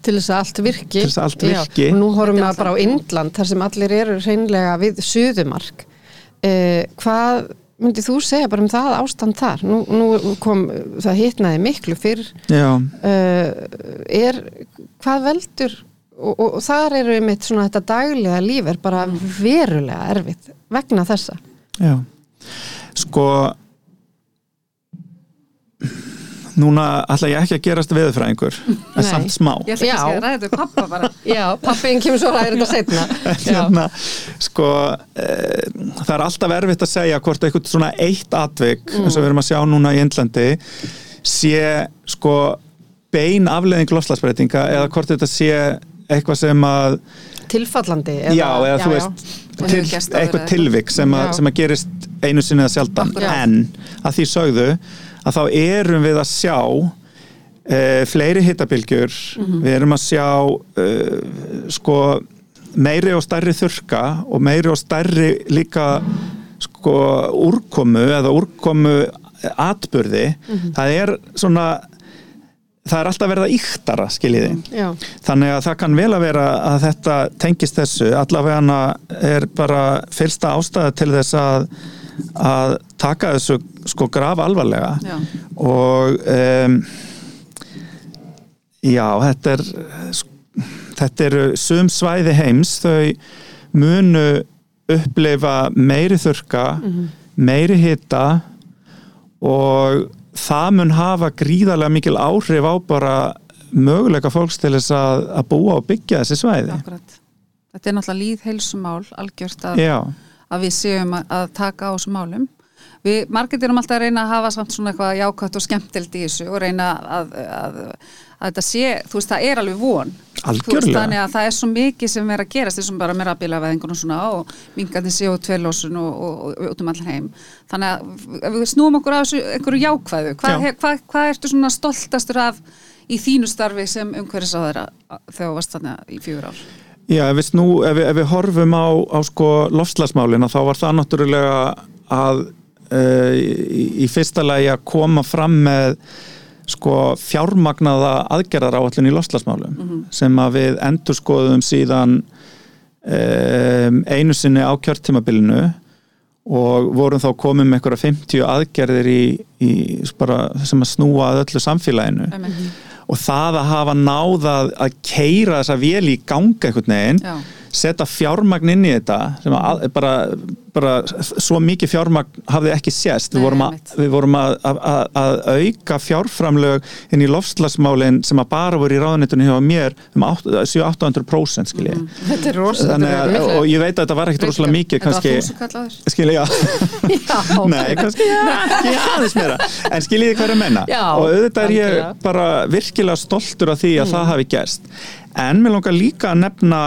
Speaker 3: til þess að allt virki.
Speaker 4: Til þess að allt virki.
Speaker 3: Já, og nú horfum við bara á Indland þar sem allir eru hreinlega við suðumark. Eh, hvað myndið þú segja bara um það ástand þar? Nú, nú kom, það hitnaði miklu fyrr. Uh, er, hvað veldur? Og, og, og þar eru einmitt svona þetta daglega líf er bara verulega erfitt vegna þessa.
Speaker 4: Já. Sko Núna ætla ég ekki að gerast veðurfræðingur en
Speaker 3: Nei.
Speaker 4: samt smá
Speaker 2: Ég ætla
Speaker 3: Já.
Speaker 2: ekki að þetta við pappa bara.
Speaker 3: Já, pappin kemur svo ræður þetta setna
Speaker 4: hérna, sko e, það er alltaf erfitt að segja hvort eitthvað svona eitt atvik eins og við erum að sjá núna í Indlandi sé sko bein afleðing lofslagsbreytinga eða hvort þetta sé eitthvað sem að
Speaker 3: tilfallandi
Speaker 4: já, eða þú veist
Speaker 2: Og
Speaker 4: til, eitthvað
Speaker 2: eða
Speaker 4: tilvik sem, að,
Speaker 3: Já.
Speaker 4: sem að gerist einu sinni eða sjaldan
Speaker 3: Akkúrat.
Speaker 4: en að því sögðu að þá erum við að sjá uh, fleiri hittabilgjur við erum að sjá uh, sko meiri og stærri þurka og meiri og stærri líka sko úrkomu eða úrkomu atburði. Það er svona það er alltaf verið að íktara skiljiði.
Speaker 3: Já,
Speaker 4: Þannig að það kann vel að vera að þetta tengist þessu, allavega er bara fyrsta ástæða til þess að, að taka þessu sko graf alvarlega
Speaker 2: Já.
Speaker 4: og um, já, þetta er þetta eru sum svæði heims þau munu upplifa meiri þurka meiri hita og það mun hafa gríðarlega mikil áhrif á bara möguleika fólks til þess að, að búa og byggja þessi svæði
Speaker 2: Akkurat. Þetta er náttúrulega líðheilsumál algjört að,
Speaker 4: Já,
Speaker 2: að við séum að, taka á þessum málum. Við margir erum alltaf að reyna að hafa samt svona eitthvað jákvæmt og skemmtild í þessu og reyna að, að, að þetta sé, þú veist, það er alveg von. Þú veist,
Speaker 4: Algjörlega.
Speaker 2: þannig að það er svo mikið sem er að gerast þessum bara með rafbílaveðingun og svona og minkandi CO2-lósun og, og, og, út um allan heim. Þannig að við snúum okkur á þessu einhverju jákvæðu. Hvað,
Speaker 4: Já.
Speaker 2: hef, hvað, hvað ertu svona stoltastur af í þínu starfi sem umhverfis á þeirra þegar þú varst þannig í fjögur ár?
Speaker 4: Já ef, við snú, ef, við, ef við horfum á, á sko lofslagsmálina þá var það náttúrulega að uh, í, í fyrsta lagi að koma fram með sko fjármagnaða aðgerðar áallin í lofslagsmálum sem að við endurskoðum síðan um, einu sinni á kjörtímabilinu og vorum þá komið með einhverja 50 aðgerðir í, í bara, sem að snúa að öllu samfélaginu.
Speaker 2: Mm
Speaker 4: og það að hafa náðað að keira þessa vél í ganga einhvern veginn
Speaker 2: Já.
Speaker 4: Setja fjármagn inn í þetta sem að, bara, bara svo mikið fjármagn hafði ekki sést. Við vorum, að, við vorum að, að, að auka fjárframlög inn í lofslagsmálin sem að bara voru í ráðunitunni hjá mér um 7-800% skilji.
Speaker 2: Mhm.
Speaker 3: þetta er rosa
Speaker 4: Þannig að, og ég veit að þetta var ekkit rosalega mikið kannski, skilji, já.
Speaker 3: Já,
Speaker 4: Nei, kannski ekki aðeins meira. En skiljiði hvað er að menna
Speaker 3: Já,
Speaker 4: Og auðvitað er ég bara virkilega stoltur af því að það hafi gerst. En mér langar líka að nefna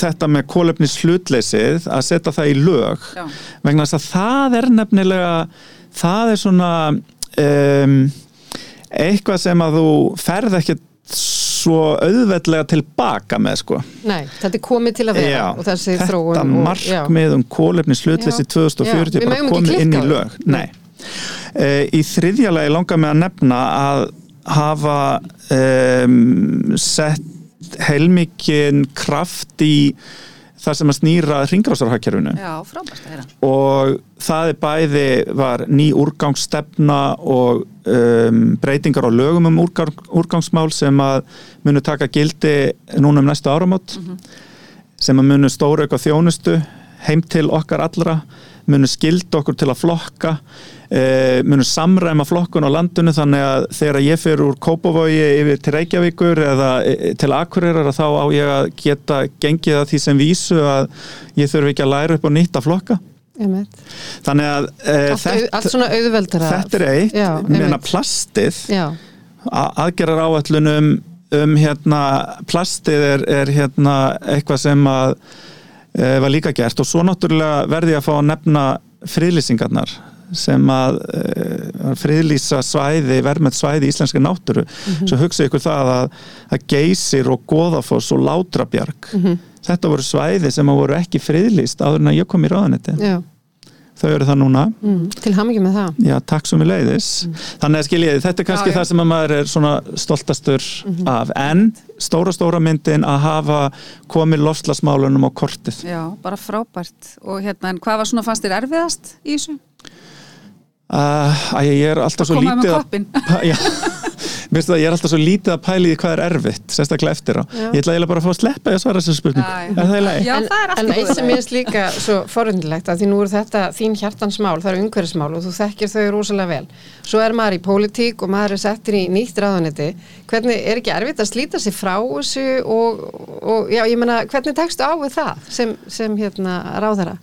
Speaker 4: þetta með kólefnis hlutleysið að setja það í lög
Speaker 2: Já.
Speaker 4: vegna þess að það er nefnilega það er svona um, eitthvað sem að þú ferð ekkert svo auðveldlega tilbaka með sko
Speaker 3: Nei, þetta er komið til að vera
Speaker 4: Já,
Speaker 3: og þessi
Speaker 4: þetta
Speaker 3: þróun og, já.
Speaker 4: markmið um kólefnis hlutleysi
Speaker 3: Já.
Speaker 4: 2040
Speaker 3: Já,
Speaker 4: bara komið inn í lög. Nei. Uh, í þriðja lagi langar mig að nefna að hafa um, sett heilmikinn kraft í það sem að snýra ringrásarhagkerfinu og það er bæði var ný úrgangsstefna og um, breytingar á lögum um úrgang, úrgangsmál sem að munu taka gildi núna um næstu áramót sem að munu stóra auka þjónustu heim til okkar allra munu skilda okkur til að flokka e, munu samræma flokkun á landinu þannig að þegar ég fyrir úr Kópavogi yfir til Reykjavíkur eða e, til Akureyrar þá á ég að geta gengið að því sem vísu að ég þurfi ekki að læra upp og nýtt að flokka.
Speaker 3: Einmitt.
Speaker 4: þannig að e,
Speaker 3: allt, auð, allt
Speaker 4: þetta er eitt.
Speaker 3: Já,
Speaker 4: meina plastið
Speaker 3: já,
Speaker 4: aðgerrar áallunum um hérna plastið er, er hérna eitthvað sem að e, var líka gert. Og svo náttúrulega verði ég að fá að nefna friðlýsingarnar sem að e, friðlýsa svæði, verðmætt svæði í íslenska náttúru. Svo hugsa ykkur það að, að geysir og goðafoss og látrabjarg þetta voru svæði sem að voru ekki friðlýst áður en að ég kom í ráðanetti
Speaker 3: Já,
Speaker 4: þau eru það núna
Speaker 3: mm. til hamingi með það
Speaker 4: Já, takk svo mjög leiðis. Þannig að skiljið, þetta er kannski
Speaker 2: Já, já.
Speaker 4: það sem að maður er svona stoltastur af. En stóra, stóra myndin að hafa komið lofslagsmálunum á kortið.
Speaker 2: Já, bara frábært og hérna, en hvað var svona fannst þér erfiðast í þessu?
Speaker 4: Uh, að ég er alltaf svo
Speaker 2: með
Speaker 4: lítið að...
Speaker 2: koppinn
Speaker 4: Pa- Já, finnst það að ég er alltaf svo lítið að pæli í hvað er erfitt, sérstaklega eftir á.
Speaker 3: Já.
Speaker 4: Ég ætla eiginlega bara að fá að sleppa því að svara þessu spurningu. Er það í lagi?
Speaker 2: Já,
Speaker 3: en,
Speaker 2: það er allt
Speaker 3: en
Speaker 2: í góðu
Speaker 3: eitt sem ég finnst líka svo forundilegt að því nú er þetta þín hjartansmál, það eru umhverfismál og þú þekkir þau rosalega vel. Svo er maður í pólitík og maður er settir í nýtt ráðaneti. Hvernig er ekki erfitt að slíta sig frá þessu og, og já, ég meina, hvernig tekstu á við það sem, sem hérna ráðara?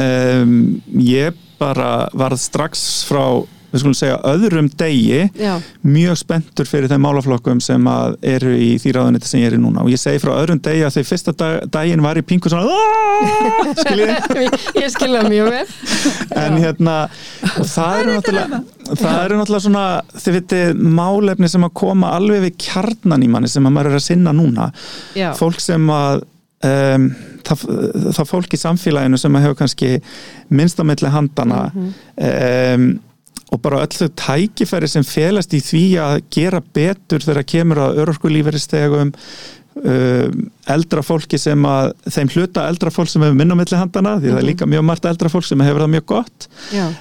Speaker 4: Um, ég bara varð strax frá, við skulum segja, öðrum degi
Speaker 3: Já,
Speaker 4: mjög spenntur fyrir þeim málaflokkum sem að eru í því ráðuniti sem ég er í núna. Og ég segi frá öðrum degi að því fyrsta dag, daginn var í pingu svona
Speaker 3: ég, ég skilja mjög vel.
Speaker 4: en hérna og það eru náttúrulega það eru náttúrulega svona þið vitið málefni sem að koma alveg við kjarnan í manni sem að maður er að sinna núna.
Speaker 3: Já,
Speaker 4: fólk sem að um, það, það fólk í samfélaginu sem að hefur kannski minnst á milli handana um, og bara öll þau tækifæri sem felast í því að gera betur þegar kemur að örorkulíferistegum um, eldra fólki sem að þeim hluta eldra fólk sem hefur minna á milli handana því það er líka mjög margt eldra fólk sem hefur það mjög gott.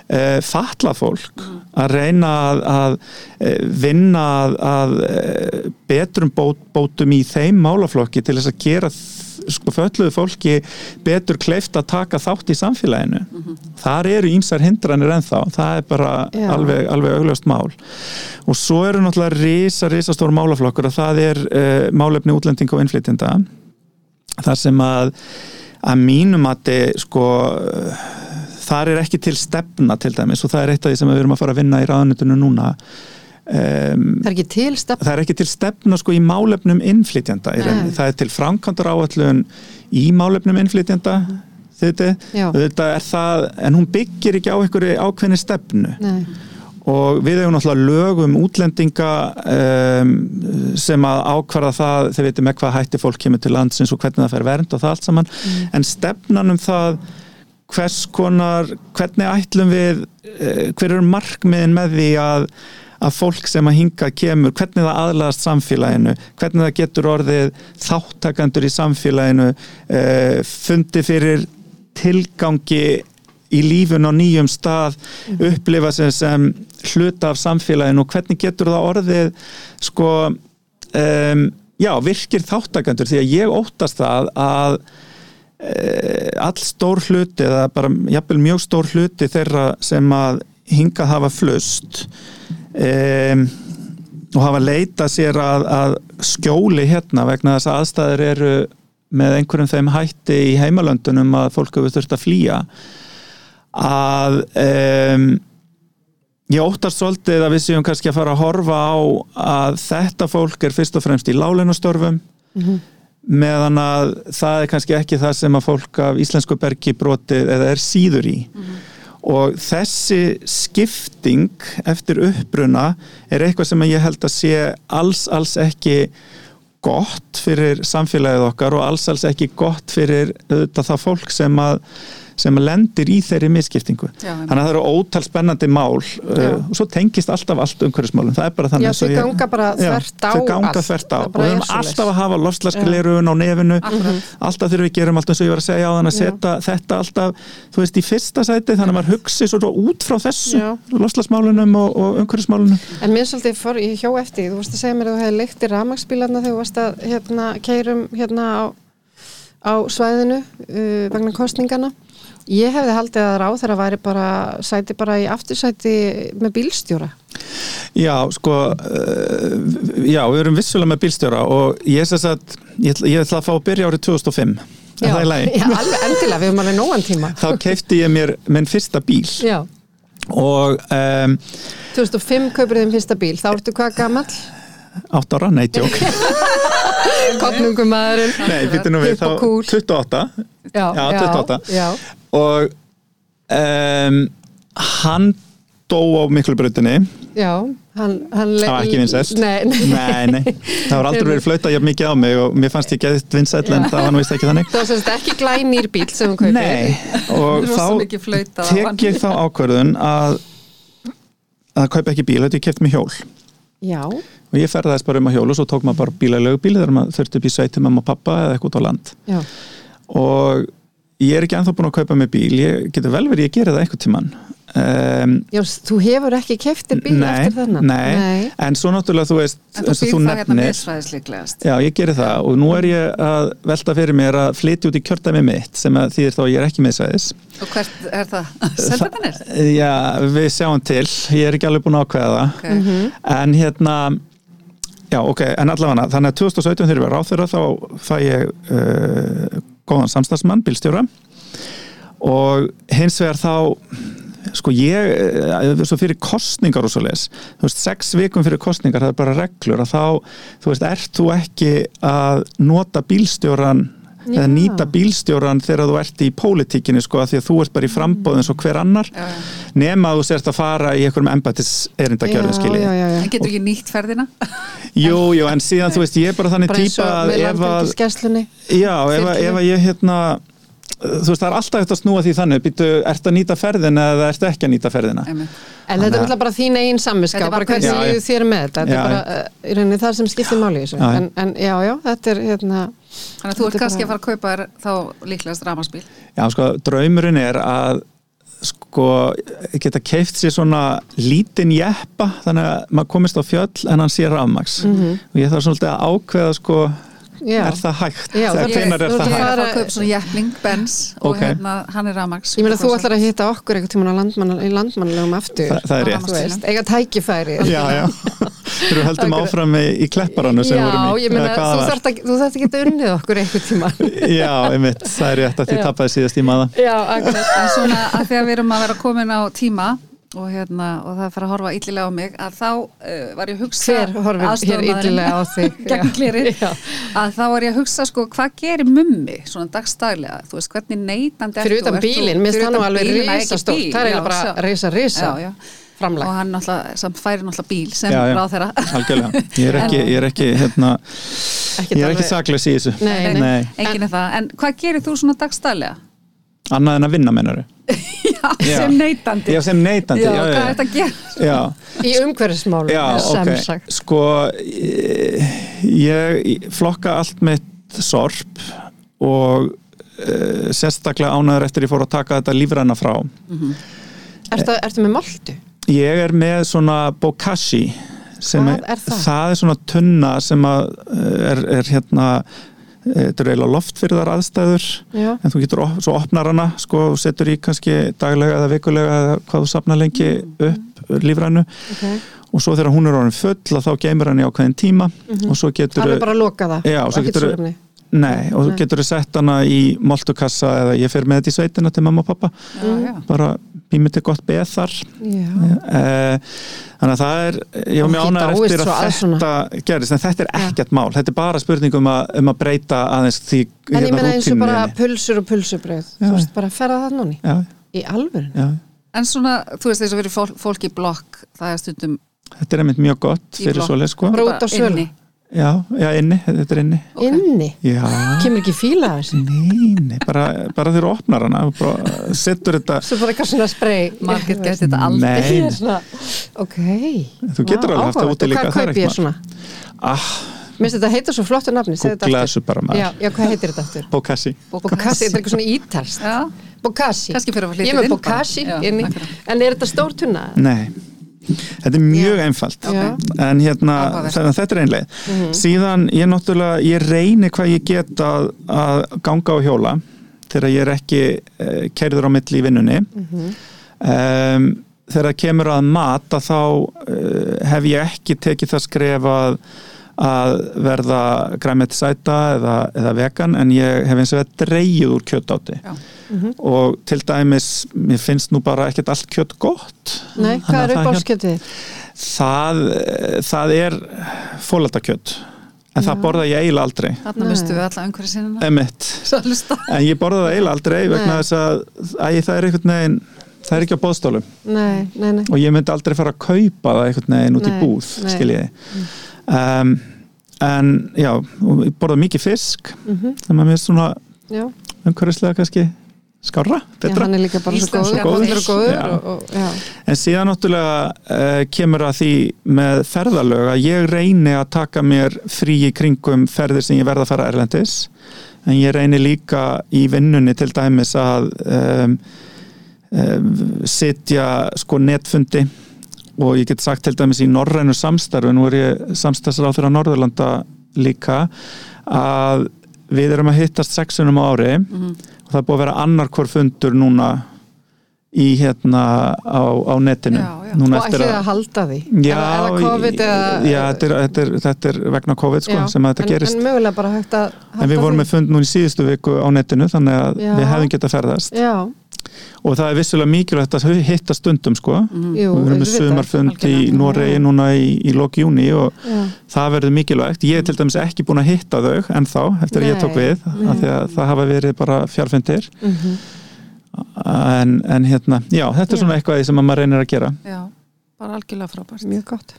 Speaker 4: Uh, fatla fólk að reyna að, að eh, vinna að, að eh, betrum bót, bótum í þeim málaflokki til þess að gera þ- sko fölluðu fólki betur kleift að taka þátt í samfélaginu. Þar eru ímsar hindranir ennþá. Það er bara
Speaker 3: Já.
Speaker 4: alveg, alveg augljóst mál. Og svo eru náttúrulega risa, risa stór málaflokkur og það er uh, málefni útlendinga og innflytjenda. Þar sem að að mínum að sko uh, þar er ekki til stefna til dæmis og það er eitt af því sem við erum að fara að vinna í ráðunitinu núna um,
Speaker 3: það er ekki til stefn.
Speaker 4: það er ekki til stefna sko í málefnum.
Speaker 3: Nei.
Speaker 4: það er til framkvæmdar áallun í málefnum innflytjenda þetta, þetta er það en hún byggir ekki á einhverju ákveðni stefnu
Speaker 3: Nei,
Speaker 4: og við hefum náttúrulega lög um útlendinga um, sem að ákvarða það, þeir veitum með hvað hætti fólk kemur til landsins og hvernig það fer vernd og það allt saman, en stefnan um það hvers konar hvernig ætlum við uh, hver eru markmiðin með því að að fólk sem að hinga kemur hvernig það aðlaðast samfélaginu hvernig það getur orðið þáttakandur í samfélaginu uh, fundi fyrir tilgangi í lífun á nýjum stað upplifa sem, sem hluta af samfélaginu. Og hvernig getur það orðið sko um, já, virkir þáttakandur því að ég óttast það að uh, all stór hluti eða bara jafnvel mjög stór hluti þeirra sem að hingað hafa flust um, og hafa leitað sér að, að skjóli hérna vegna þess að aðstæður eru með einhverjum þeim hætti í heimalöndunum að fólk hefur þurft að flýja að um, ég óttast svolítið að við séum kannski að fara að horfa á að þetta fólk er fyrst og fremst í láleinastörfum meðan að það er kannski ekki það sem að fólk af íslensku bergi brotið eða er síður í og þessi skipting eftir uppbruna er eitthvað sem ég held að sé alls, alls ekki gott fyrir samfélagið okkar og alls, alls ekki gott fyrir auðvitað það fólk sem að sem lendir í þeirri misskiptingu.
Speaker 2: Já,
Speaker 4: þannig að það eru ótal spennandi mál uh, og svo tengist alltaf allt umhverfismálum. Það er bara þannig svo
Speaker 3: þau ganga bara þvert á
Speaker 4: þau ganga þvert á. Og
Speaker 3: bara
Speaker 4: við
Speaker 3: og
Speaker 4: alltaf að hafa lofslagsglerun á nefinu.
Speaker 3: Mhm.
Speaker 4: alltaf þegar við gerum allt eins og ég var að segja á þann að setja þetta alltaf, þú veist, í fyrsta sæti þannig að maður hugsi svo út frá þessu lofslagsmálunum og, og umhverfismálunum.
Speaker 3: En mér svolítið fór, ég hjó eftir, þú varst að segja mér að í að hérna, hérna á, á svæðinu uh, vegna kostningana. Ég hefði haldið að ráð þeirra væri bara sæti bara í aftursæti með bílstjóra.
Speaker 4: Já, sko uh, já, við erum vissulega með bílstjóra og ég er þess að ég ég ætla að fá að byrja árið 2005 er það í lagi?
Speaker 3: Já, alveg endilega, við höfum alveg nógan tíma.
Speaker 4: Þá keifti ég mér minn fyrsta bíl
Speaker 3: Já,
Speaker 4: og um,
Speaker 3: 2005 kaupir þeim fyrsta bíl, þá ertu hvað gamall?
Speaker 4: 8 ára, nei, tjók
Speaker 3: Kottnungum maðurinn
Speaker 4: Nei, býttu nú við, þá
Speaker 3: kúl.
Speaker 4: 28
Speaker 3: Já,
Speaker 4: Já, 28.
Speaker 3: Já,
Speaker 4: og um, hann dó á miklubrautinni.
Speaker 3: Já hann, hann
Speaker 4: Það var ekki vinsælt.
Speaker 3: Nei, nei,
Speaker 4: Nei, nei, það var aldrei verið flautað jafn mikið á mig og mér fannst ég geðist vinsæll en það var nú vist ekki þannig.
Speaker 3: Það var semst ekki glænýr bíl sem hún kaupir.
Speaker 4: Nei, og þá tek
Speaker 2: hann.
Speaker 4: ég þá ákvörðun að að kaupa ekki bíl, þetta ég keft mig hjól.
Speaker 3: Já,
Speaker 4: og ég ferðaðist bara um að hjólu og svo tók maður bara bílalögubíl þegar maður þurfti upp í sveitum mamma og pappa eða eitthvað út á land.
Speaker 3: Já,
Speaker 4: og ég er ekki ennþá búin að kaupa mig bíl. Ég getur vel verið að gera það einhvern tíman um,
Speaker 3: já, þú hefur ekki keftir bíl
Speaker 4: nei,
Speaker 3: eftir þennan?
Speaker 4: nei, en svo náttúrulega þú veist
Speaker 2: En þú
Speaker 4: þú
Speaker 2: það hérna
Speaker 4: nefnir
Speaker 2: misfæðisleiklegast.
Speaker 4: Já, ég gerir það. Og nú er ég að velta fyrir mér að flytja út í kjördæmi mitt sem að þýðir þá ég er ekki miðsæðis
Speaker 2: Og hvert er það? Seldarnir?
Speaker 4: Já, við sjáum til, ég er ekki alveg búin að ákveða
Speaker 2: Okay.
Speaker 4: en hérna já ok, en allavega þannig að 2017 þegar ég var ráþurra þá fæ ég uh, góðan samstagsmann, bílstjóra og hins vegar þá sko ég, eh, svo fyrir kostningar og svo les, þú veist, sex vikum fyrir kostningar, það er bara reglur að þá, þú veist, ert þú ekki að nota bílstjóran. Eða nýta bílstjóran þegar þú ert í pólitíkinni sko, að því að þú ert bara í frambóðin svo hver annar,
Speaker 2: Já,
Speaker 4: nema að þú sért að fara í einhverjum embatis
Speaker 3: já, já.
Speaker 2: En getur ekki nýtt ferðina?
Speaker 4: Jú, jú, en síðan, þú veist, ég er bara þannig
Speaker 3: bara
Speaker 4: típa að ef að, já, ef að ég hérna, þú veist, það er alltaf eftir að snúa því þannig, býtu, ert að nýta ferðina eða ert ekki að nýta ferðina?
Speaker 3: En þetta er náttúrulega bara þín eigin samviska
Speaker 2: er
Speaker 3: bara hvernig
Speaker 4: Já,
Speaker 3: líður þér með þetta. Þetta er bara uh, í rauninni það sem skiptir máli í þessu.
Speaker 4: Já, já.
Speaker 3: en, en já, já, þetta er hérna
Speaker 2: Þannig að þú ert
Speaker 3: er
Speaker 2: kannski að fara að kaupa þér þá líklegast ramaspíl.
Speaker 4: Já, sko, draumurinn er að sko, geta keift sér svona lítinn jeppa þannig að maður komist á fjöll en hann sé rafmaks og ég þarf svolítið að ákveða sko,
Speaker 3: já.
Speaker 4: er það hægt?
Speaker 3: Já, það-
Speaker 4: hvenær er
Speaker 3: þú
Speaker 4: það
Speaker 3: að
Speaker 2: Ég er
Speaker 4: hægt?
Speaker 2: að kaupa svona jæfling, Benz og
Speaker 4: Ok.
Speaker 2: hérna, hann er ramags.
Speaker 3: Ég meina þú ætlar að hitta okkur einhvern tímann á landmann, í landmannlegum aftur
Speaker 4: Þa, það er rétt
Speaker 3: þú veist, eiga tækifæri
Speaker 4: Já, já, við höldum
Speaker 3: Akkurat.
Speaker 4: áfram í, í klepparannu sem
Speaker 3: Já,
Speaker 4: vorum í
Speaker 3: ég meina þú
Speaker 4: var.
Speaker 3: þarft að, þú geta unnið okkur einhvern tímann
Speaker 4: Já, einmitt, það er rétt að því
Speaker 3: Já.
Speaker 4: tappaði síðast í maða
Speaker 3: Já, akkurat
Speaker 2: En svona að því að við erum að vera komin á tíma og, hérna, og það fer að horfa illilega á mig að þá uh, var ég að hugsa að þá var ég að hugsa sko hvað gerir mummi svona dagstaglega, þú veist hvernig neytandi
Speaker 3: Fyrir utan bílinn, minnst
Speaker 2: fyrir
Speaker 3: nú
Speaker 2: utan
Speaker 3: alveg
Speaker 2: ekki bíl,
Speaker 3: Það er bara
Speaker 2: já, já.
Speaker 3: framlag.
Speaker 2: Og hann náttúrulega, færi náttúrulega bíl sem
Speaker 4: Já, já.
Speaker 2: ráð þeirra
Speaker 4: Algjörlega, ég er ekki, ég er ekki, hérna, ekki
Speaker 3: alveg-
Speaker 4: sakleis í þessu.
Speaker 3: Nei, nei.
Speaker 2: Enginn er það, en hvað gerir þú svona dagstaglega?
Speaker 4: Annað en að vinna mennaru
Speaker 2: Já,
Speaker 4: Já.
Speaker 2: sem neytandi
Speaker 4: Já, sem neytandi,
Speaker 2: Já,
Speaker 4: já,
Speaker 2: hvað er
Speaker 4: já,
Speaker 2: þetta að gera?
Speaker 4: já,
Speaker 3: Í umhverfismálum, sem
Speaker 4: ok
Speaker 3: sagt
Speaker 4: Sko, ég, ég flokka allt mitt sorp og uh, sérstaklega ánæður eftir ég fór að taka þetta lífræna frá
Speaker 3: Ertu, ertu með moldu?
Speaker 4: Ég er með svona bokashi sem
Speaker 3: Hvað er það?
Speaker 4: það er svona tunna sem að eh, er, er hérna þetta er eiginlega loftfyrðar aðstæður
Speaker 3: Já,
Speaker 4: en þú getur, svo opnar hana sko, og setur í kannski daglega eða vikulega eða hvað þú sapnar lengi upp lífrænu.
Speaker 3: Ok.
Speaker 4: Og svo þegar hún er orðin full að þá geymir hann í ákveðin tíma og svo getur
Speaker 3: Alveg bara að loka það
Speaker 4: Já, og svo geturðu-
Speaker 3: súrefni.
Speaker 4: nei, og þú getur sett hana í moltukassa eða ég fer með þetta í sveitina til mamma og pappa.
Speaker 2: Já, já.
Speaker 4: bara til gott beð þar.
Speaker 3: Já,
Speaker 4: Eh, þannig að það er ég var mjög
Speaker 3: ég
Speaker 4: ánægður
Speaker 3: dáist
Speaker 4: eftir að
Speaker 3: að
Speaker 4: þetta gerist en þetta er ekkert mál, þetta er bara spurning um að, um að breyta aðeins því
Speaker 3: En ég
Speaker 4: hérna
Speaker 3: meina eins og bara pulsur og pulsubröð Þú veist, bara ferða það núni
Speaker 4: já,
Speaker 3: Í
Speaker 4: já,
Speaker 2: En svona, þú veist, þess að fyrir fólk, fólk í blokk, það er stundum
Speaker 4: þetta er einmitt mjög gott fyrir svoleið sko.
Speaker 3: Bara út á sölu.
Speaker 4: Já, já, inni, þetta er inni.
Speaker 2: Ok.
Speaker 3: Inni,
Speaker 4: já,
Speaker 3: kemur ekki fíla af þessu?
Speaker 4: Nei, nei, bara, bara þú opnar hana og bara setur þetta
Speaker 3: Svo bara eitthvað svona sprey
Speaker 2: Margir gæti þetta aldrei
Speaker 4: nei,
Speaker 3: svona, ok.
Speaker 4: Þú getur alveg haft það úti líka,
Speaker 3: hvað kaup ég svona?
Speaker 4: ah,
Speaker 3: Mér finnst þetta heita svo flottu nafni aftur.
Speaker 4: þessu bara
Speaker 3: Já,
Speaker 4: maður.
Speaker 3: Já, hvað heitir þetta aftur?
Speaker 4: Bokassi
Speaker 3: Bokassi, þetta er eitthvað svona ítalst
Speaker 2: Já,
Speaker 3: Bokassi
Speaker 2: Kannski fyrir að flytja
Speaker 3: Ég er með
Speaker 2: inn.
Speaker 3: Bokassi
Speaker 2: Já.
Speaker 3: En er þetta stór tunna?
Speaker 4: Nei, þetta er mjög
Speaker 3: Já.
Speaker 4: einfalt
Speaker 3: Já.
Speaker 4: en hérna, þannig að þetta er einlega
Speaker 3: Mhm.
Speaker 4: síðan ég náttúrulega, ég reyni hvað ég get að, að ganga á hjóla þegar ég er ekki uh, kerður á milli í vinnunni
Speaker 3: Mhm.
Speaker 4: um, þegar það kemur að mat að þá uh, hef ég ekki tekið það skref að að verða græmetisæta eða, eða vegan en ég hef eins og veið dreigið úr kjötáti
Speaker 2: Já.
Speaker 3: Mhm.
Speaker 4: og til dæmis mér finnst nú bara ekkert allt kjött gott
Speaker 3: Nei,
Speaker 4: Þannig
Speaker 3: hvað
Speaker 4: að
Speaker 3: er
Speaker 4: það
Speaker 3: upp á skjötið?
Speaker 4: það, það er fólaltakjöt en það
Speaker 3: Já.
Speaker 4: borða ég eiginlega aldrei
Speaker 2: Þarna
Speaker 3: Nei.
Speaker 2: mistu við alla umhverju sinna
Speaker 4: en ég borða það eiginlega aldrei vegna þess að æ, það er einhvern veginn það er ekki á bóðstólum
Speaker 3: nei, nei, nei
Speaker 4: og ég myndi aldrei fara að kaupa það einhvern veginn út í
Speaker 3: Nei,
Speaker 4: búð,
Speaker 3: nei.
Speaker 4: skiljiði um, en já ég borða mikið fisk
Speaker 3: Mhm.
Speaker 4: þannig að mér er svona umhverfislega kannski skárra,
Speaker 3: já,
Speaker 4: betra
Speaker 3: hann er líka bara svo
Speaker 2: Íslenska
Speaker 3: góður,
Speaker 2: góður.
Speaker 3: góður, góður
Speaker 4: Já.
Speaker 3: og, og, já.
Speaker 4: En síðan náttúrulega uh, kemur að því með ferðalög að ég reyni að taka mér frí í kringum ferðir sem ég verða að fara erlendis en ég reyni líka í vinnunni til dæmis að um, um, sitja sko netfundi og ég get sagt til dæmis í norrænu samstarfi, nú er ég samstarfsráð fyrir Norðurlanda líka að við erum að hittast sexunum á ári.
Speaker 2: Mhm.
Speaker 4: og það er búið að vera annar hvort fundur núna í hérna á, á netinu.
Speaker 2: Já, já.
Speaker 3: og ætlið að halda því?
Speaker 4: Já,
Speaker 3: eða, eða COVID eða,
Speaker 4: já þetta, er, þetta, er, þetta er vegna COVID sko,
Speaker 3: Já,
Speaker 4: sem að þetta
Speaker 3: en,
Speaker 4: gerist.
Speaker 3: en mögulega bara hægt að
Speaker 4: en við vorum með fund núna í síðustu viku á netinu þannig að
Speaker 3: Já.
Speaker 4: við hefðum getað ferðast.
Speaker 3: Já,
Speaker 4: og það er vissulega mikilvægt að hitta stundum sko.
Speaker 2: Mhm.
Speaker 3: jú,
Speaker 4: við erum með sumarfund í. Noregi núna í, í loki júni og
Speaker 3: já,
Speaker 4: það verður mikilvægt ég er til dæmis ekki búin að hitta þau ennþá eftir að ég
Speaker 3: Nei,
Speaker 4: tók við
Speaker 3: nei.
Speaker 4: af því að það hafa verið bara fjárfundir
Speaker 3: mhm.
Speaker 4: en, en hérna, já, þetta er
Speaker 3: Já.
Speaker 4: svona eitthvað sem að maður reynir að gera
Speaker 2: Já, bara algjörlega frábært
Speaker 3: mjög gott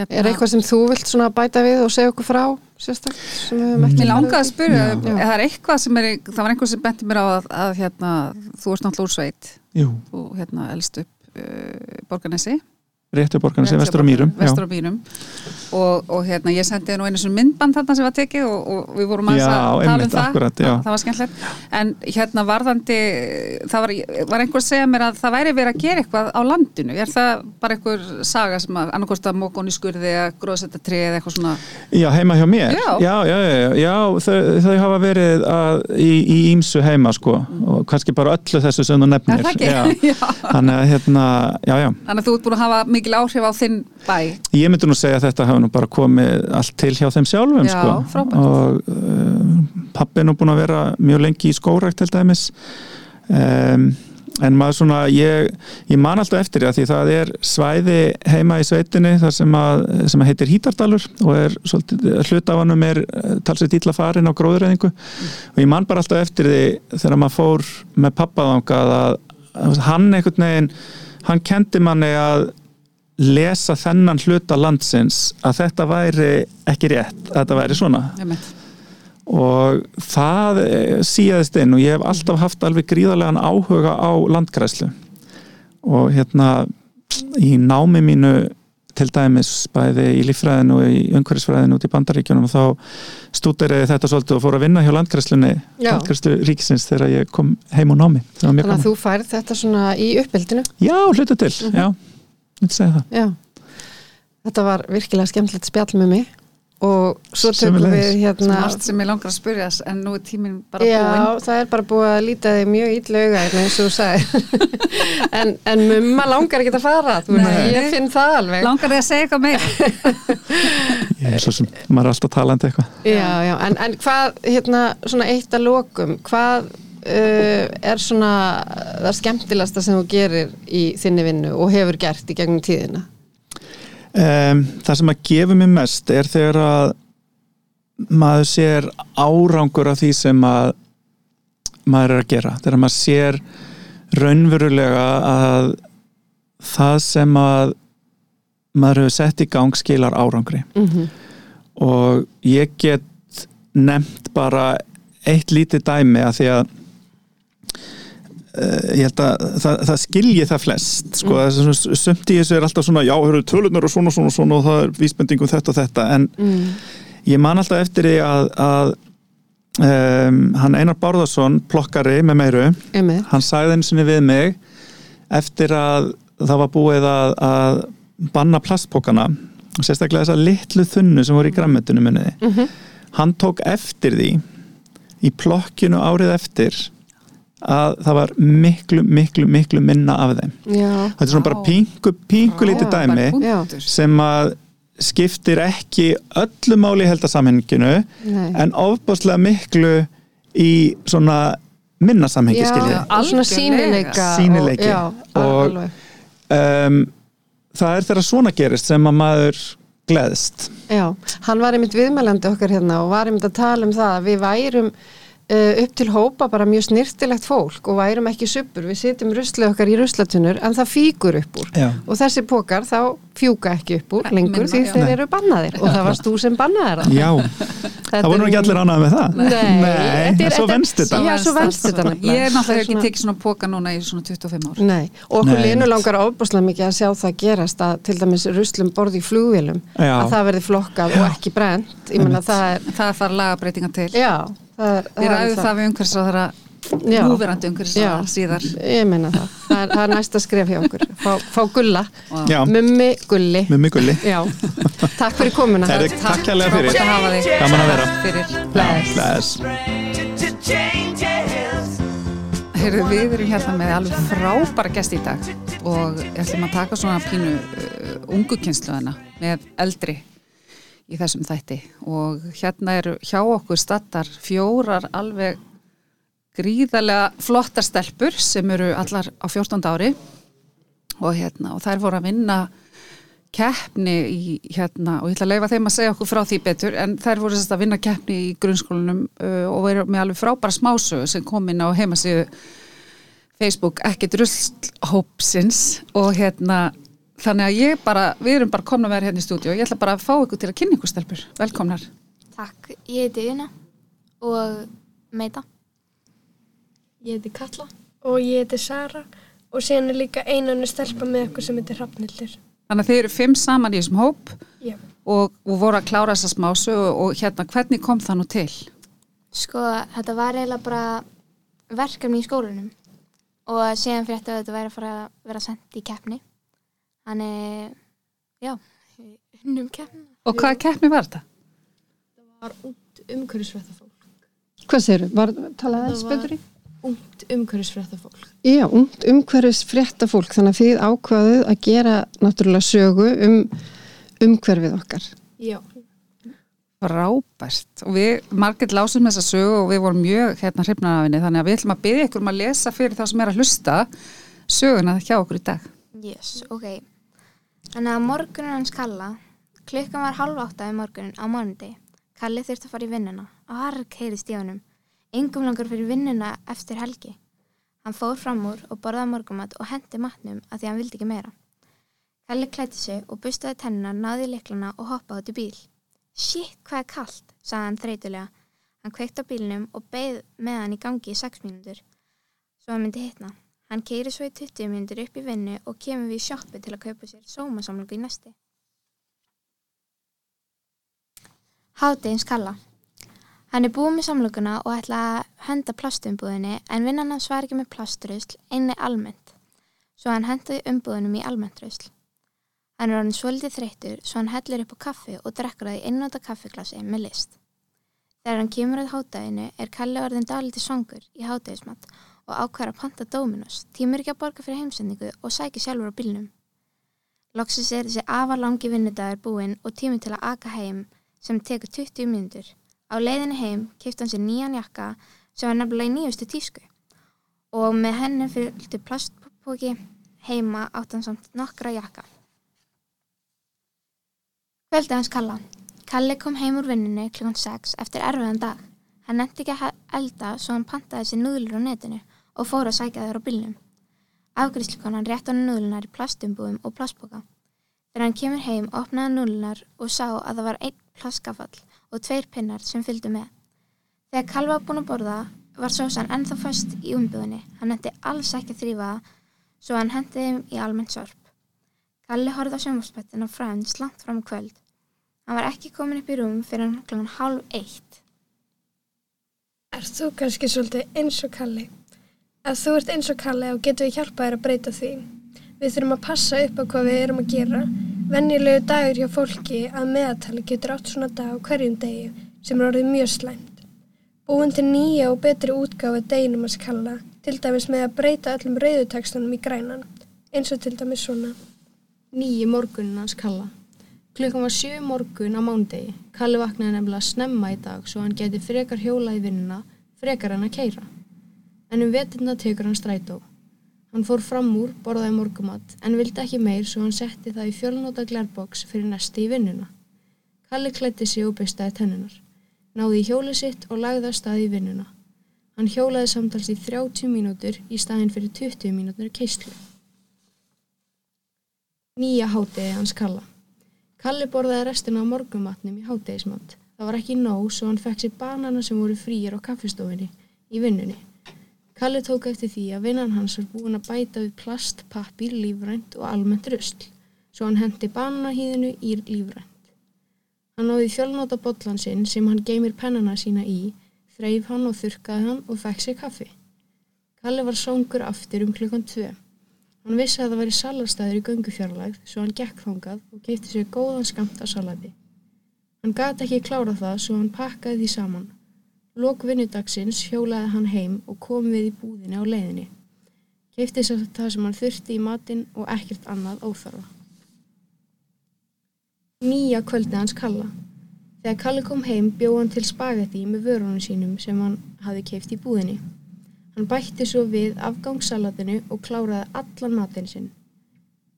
Speaker 2: Hérna-
Speaker 3: er eitthvað sem þú vilt svona bæta við og segja okkur frá ekki
Speaker 2: Mér langaði að spyrja,
Speaker 4: Já.
Speaker 3: Já.
Speaker 2: það er eitthvað sem er, það var einhver sem benti mér á að, að hérna, þú ert náttúrulega úr sveit,
Speaker 4: Jú,
Speaker 2: þú hérna elst upp uh, Borganesi.
Speaker 4: Réttu borgarna sem vestur á mýrum.
Speaker 2: Vestur á mýrum. Og, og hérna, ég sendi nú einu svona myndband þarna sem var tekið og, og við vorum aðeins að tala um það.
Speaker 4: akkurat,
Speaker 2: það. Það var skemmtilegt. En hérna varðandi, það var, var einhver að segja mér að það væri verið að gera eitthvað á landinu. Er það bara einhver saga sem að annarkost að mókon í skurði eða gróðsetta tré eða eitthvað svona?
Speaker 4: Já, heima hjá mér
Speaker 2: Já.
Speaker 4: já, já, já, þau, þau hafa verið að, í, í ímsu heima sko og kannski bara öllu þessu sem þú nefnir. Þannig að hérna, já, já
Speaker 2: Mikil áhrif á þinn bæ.
Speaker 4: Ég myndi nú segja að þetta hafa nú bara komið allt til hjá þeim sjálfum
Speaker 2: Já,
Speaker 4: sko
Speaker 2: frábært.
Speaker 4: og uh, pappi er nú búin að vera mjög lengi í skórækt til dæmis um, en maður svona ég, ég man alltaf eftir því að það er svæði heima í sveitinni þar sem að, sem að heitir Hítardalur og er svolítið, hlut af hannum er eh, talsveit ítla farin á gróðureyðingu og ég man bara alltaf eftir því þegar maður fór með pappaðangað að, að hann einhvern veginn hann kendi manni að lesa þennan hluta landsins að þetta væri ekki rétt að þetta væri svona.
Speaker 2: Einmitt.
Speaker 4: og það eh, síðast inn og ég hef alltaf haft alveg gríðarlegan áhuga á landgræslu og hérna í námi mínu til dæmis bæði í líffræðinu og í umhverfisfræðinu út í bandaríkjunum og þá stúderiði þetta svolítið og fór að vinna hjá landgræslunni landgræslu ríkisins þegar ég kom heim og námi
Speaker 3: þannig að þú færð þetta svona í uppbyldinu
Speaker 4: Já, hlutu til, segja það
Speaker 3: já þetta var virkilega skemmtilegt spjall með mig. Og svo tökum við hérna
Speaker 2: margt sem ég langar að spyrja en nú er tíminn bara
Speaker 3: Já,
Speaker 2: búinn.
Speaker 3: það er bara búið að líta þig mjög illa auga hérna eins og þú sagði en, en mumma langar ekki að fara ég finn það alveg.
Speaker 2: Langar þið að segja eitthvað meira?
Speaker 4: Ég er svo sem, maður er alltaf talandi eitthvað.
Speaker 3: Já, já, en, en hvað, hérna, svona eitt að lokum, hvað uh, er svona það skemmtilegasta sem þú gerir í þinni vinnu og hefur gert í gegnum tíðina?
Speaker 4: Um, það sem að gefa mér mest er þegar að maður sér árangur af því sem að maður er að gera. Þegar maður sér raunverulega að það sem að maður hefur sett í gang skilar árangri.
Speaker 3: Mm
Speaker 4: og ég get nefnt bara eitt lítið dæmi að því að ég held að það, það skilji það flest sko, mm. sumt í þessu er alltaf svona já, hörru, tölunar og svona, svona, svona og það er vísbendingum þetta og þetta en
Speaker 3: Mm.
Speaker 4: ég man alltaf eftir því að, að um, hann Einar Bárðarsson plokkari með meiru
Speaker 3: Einmitt.
Speaker 4: hann sagði einu sinni við mig eftir að það var búið að, að banna plastpókana og sérstaklega þessa litlu þunnu sem voru í grammetinu minniði
Speaker 3: Mhm.
Speaker 4: hann tók eftir því í plokkinu árið eftir að það var miklu, miklu, miklu minna af þeim.
Speaker 3: Já,
Speaker 4: þetta er svona bara
Speaker 2: Vá.
Speaker 4: pingu, pingu lítið dæmi sem að skiptir ekki öllu máli í heldarsamhenginu
Speaker 3: nei.
Speaker 4: en ofbáslega miklu í svona minna samhengi
Speaker 3: og svona sínileika
Speaker 4: Sýnileiki.
Speaker 3: og, já,
Speaker 4: Og-
Speaker 3: alveg.
Speaker 4: um, það er þegar svona gerist sem að maður gleðst.
Speaker 3: Já, hann var einmitt viðmælandi okkar hérna og var einmitt að tala um það að við værum upp til hópa bara mjög snirtilegt fólk og værum ekki suppur, við sitjum ruslið okkar í ruslatunur en það fíkur upp úr.
Speaker 4: Já.
Speaker 3: og þessi pókar þá fjúka ekki upp úr
Speaker 2: Nei,
Speaker 3: lengur
Speaker 2: minna,
Speaker 3: því
Speaker 2: já.
Speaker 3: þeir
Speaker 4: Nei.
Speaker 3: eru bannaðir. Og það varst þú sem bannaðir það.
Speaker 4: Já, það voru ekki allir ánægð með það.
Speaker 3: Nei, þetta er-
Speaker 4: svo venst þetta
Speaker 3: Já, svo venst þetta.
Speaker 2: Ég er náttúrulega
Speaker 3: Það
Speaker 2: ekki tekið svona póka núna í svona 25 ár.
Speaker 3: Nei, og okkur
Speaker 4: Nei, einmitt.
Speaker 3: langar ofbúslega mikið að sjá það gerast að til dæmis ruslum borði í flugvélum
Speaker 4: Já.
Speaker 3: að það verði flokkað og ekki brent ég menna það er,
Speaker 2: Við ræðum það við umhverfisráðara
Speaker 3: Já.
Speaker 2: núverandi umhverfisráðara
Speaker 3: Já.
Speaker 2: síðar.
Speaker 3: Ég meina það, það er, það er næsta skref hjá okkur. Fá, fá gulla, mummi gulli.
Speaker 4: Með mig gulli.
Speaker 3: Já, takk fyrir komuna.
Speaker 4: Er takk kærlega fyrir
Speaker 2: Frábært að hafa þig.
Speaker 4: Gaman að vera.
Speaker 2: fyrir.
Speaker 3: Bless.
Speaker 2: Heyrðu, við erum hérna með alveg frábæra gest í dag og ætlum að taka svona pínu uh, ungu kynsluðina með eldri í þessum þætti. Og hérna eru hjá okkur stattar fjórar alveg gríðarlega flottar stelpur sem eru allar á 14 ári. Og hérna og þær voru að vinna keppni í hérna og ég ætla að leifa þeim að segja okkur frá því betur en þær voru sérst að vinna keppni í grunnskólanum uh, og veru með alveg frábæra smásögu sem kom inn á heimasíðu Facebook ekkert ruslhópsins. Og hérna þannig að ég bara, við erum bara komna með þér hérna í stúdíu og ég ætla bara að fá ykkur til að kynna ykkur stelpur velkomnar.
Speaker 5: Takk, ég heiti Una og Meita.
Speaker 6: Ég heiti Katla og ég heiti Sara og síðan er líka einannu stelpa með okkur sem heitir Hrafnildur.
Speaker 2: Þannig að þið eru fimm saman í þessum hóp
Speaker 6: Já.
Speaker 2: og, og voru að klára þessa smásögu og, og hérna hvernig kom það nú til?
Speaker 5: Sko, þetta var eiginlega bara verkefni í skólanum og síðan fyrir þetta að þetta væri að fara að vera sendt í keppni. Þannig, já, unnum keppni.
Speaker 2: Og hvaða keppni var þetta?
Speaker 7: Það var ungt umhverfisfréttafólk.
Speaker 3: Hvað segirðu? Var talaði
Speaker 7: Það
Speaker 3: betur í?
Speaker 7: Ungt umhverfisfréttafólk.
Speaker 3: Já, ungt umhverfis frétta fólk þannig að þið ákvaðuð að gera náttúrulega sögu um umhverfið okkar
Speaker 7: Já.
Speaker 2: Frábært og við, Margrét lásum þessa sögu og við vorum mjög hérna hrifnar af henni þannig að við ætlum að byggja ykkur um að lesa fyrir þá sem er að hlusta söguna hjá okkur í dag.
Speaker 5: Yes, ok. Þannig að morgunin hans Kalla, klukkan var halv átta í morgunin á mánundi. Kalli þurfti að fara í vinnuna og hark heyrist í honum. Engum langar fyrir vinnuna eftir helgi. Hann fór fram úr og borðaði morgumat og hendi matnum að því hann vildi ekki meira. Kalli klætti sig og bustaði tennina, náði liklana og hoppaði út í bíl. Shit, hvað er kallt, sagði hann þreytulega. Hann kveikt á bílnum og beigð með hann í gangi í 6 mínútur. Svo hann myndi hitna. Hann keiri svo í 20 mínútur upp í vinnu og kemur við í sjoppu til að kaupa sér sómasamlingu í næsti. Hádeins kalla. Hann er búið með samlokuna og ætla að henda plastumbúðinni en vinnan hans var ekki með plastrusl einni almennt. Svo hann hendaði umbúðinum í almennt rusl. Hann er orðin svolítið þreyttur svo hann hellir upp á kaffi og drekkur það í einnóta kaffiglasi með list. Þegar hann kemur að hátæðinu er Kalli orðin dálítið svangur í hátæðismat og ákvæður að panta Dominos, tímur ekki að borga fyrir heimsendingu og sækja sjálfur á bílnum. Loksis er þessi afar langi vinnudagur búinn og tími til að aka heim sem tekur 20 mínútur. Á leiðinu heim kipti hann sér nýjan jakka sem var nefnilega í nýjustu tísku og með henni fylgdu plastpóki heima átt hann samt nokkra jakka. Kvöldi hans Kalla. Kalli kom heim úr vinnunni klukkan 6 eftir erfiðan dag. Hann nefndi ekki að elda svo hann pantaði sér núðlur á netinu og fór að sækja þær á bílnum. Afgriðslukonan rétt hann núðlunar í plastumbúðum og plastboka. Þegar hann kemur heim opnaði hann núðlunar og sá að það var einn plastskafall og tveir pinnar sem fylgdu með. Þegar Kalli var búin að borða var sósan ennþá föst í umbúðinni. Hann nefndi alls ekki að þrýfa það svo hann hendi þeim í almennt sorp. Kalli horfði á sjónvarspettin á Friends langt fram á kvöld. Hann var ekki komin upp í rúm fyrir hann kl. halv eitt.
Speaker 6: Er þú kannski svolítið eins og Kalli? Ef þú ert eins og Kalli þá getum við hjálpað þér að breyta því. Við þurfum að passa upp á hvað við erum að gera. Venjulegu dagur hjá fólki að meðatali getur átt svona dag á hverjum degi sem er orðið mjög slæmt. Búin til nýja og betri útgáfi deginum að skalla, til dæmis með að breyta öllum reyðutekstunum í grænan, eins og til dæmis svona.
Speaker 7: Nýji morgunin hans Kalla. Klukkan var sjö morgun á mándegi. Kalli vaknaði nefnilega snemma í dag svo hann geti frekar hjóla í vinnuna, frekar hann að keira. En um veturna tekur hann strætó. Hann fór fram úr, borðaði morgumat, en vildi ekki meir svo hann setti það í fjölnóta glærboks fyrir næsti í vinnuna. Kalli klætti sig og bystaði tennunar. Náði í hjólið sitt og lagði að staði í vinnuna. Hann hjólaði samtals í 30 mínútur í staðin fyrir 20 mínútur keislu. Nýja hátegi hans Kalla. Kalli borðaði restina af morgumatnum í hátegismat. Það var ekki nóg svo hann fekk sér banana sem voru frýir á kaffistofinni í vinnunni. Kalli tók eftir því að vinnan hans var búin að bæta við plast, pappír, lífrænt og almennt rusl, svo hann hendi bananahýðinu í lífrænt. Hann náði fjölnóta bollan sinn sem hann geymir pennana sína í, þreif hann og þurkaði hann og fekk sér kaffi. Kalli var sóngur aftur um klukkan tvö. Hann vissi að það væri salarstæður í göngufjarlægð svo hann gekk þangað og keipti sér góðan skamt af salati. Hann gati ekki klára það svo hann pakkaði því saman. Lók vinnudagsins hjólaði hann heim og kom við í búðinni á leiðinni. Keipti sér það sem hann þurfti í matinn og ekkert annað óþarfa. Nýja kvöldi hans Kalla. Þegar Kalli kom heim bjóð hann til spagetti með vörunum sínum sem hann hafi keift í búðinni. Hann bætti svo við afgangssalatinu og kláraði allan matinn sinn.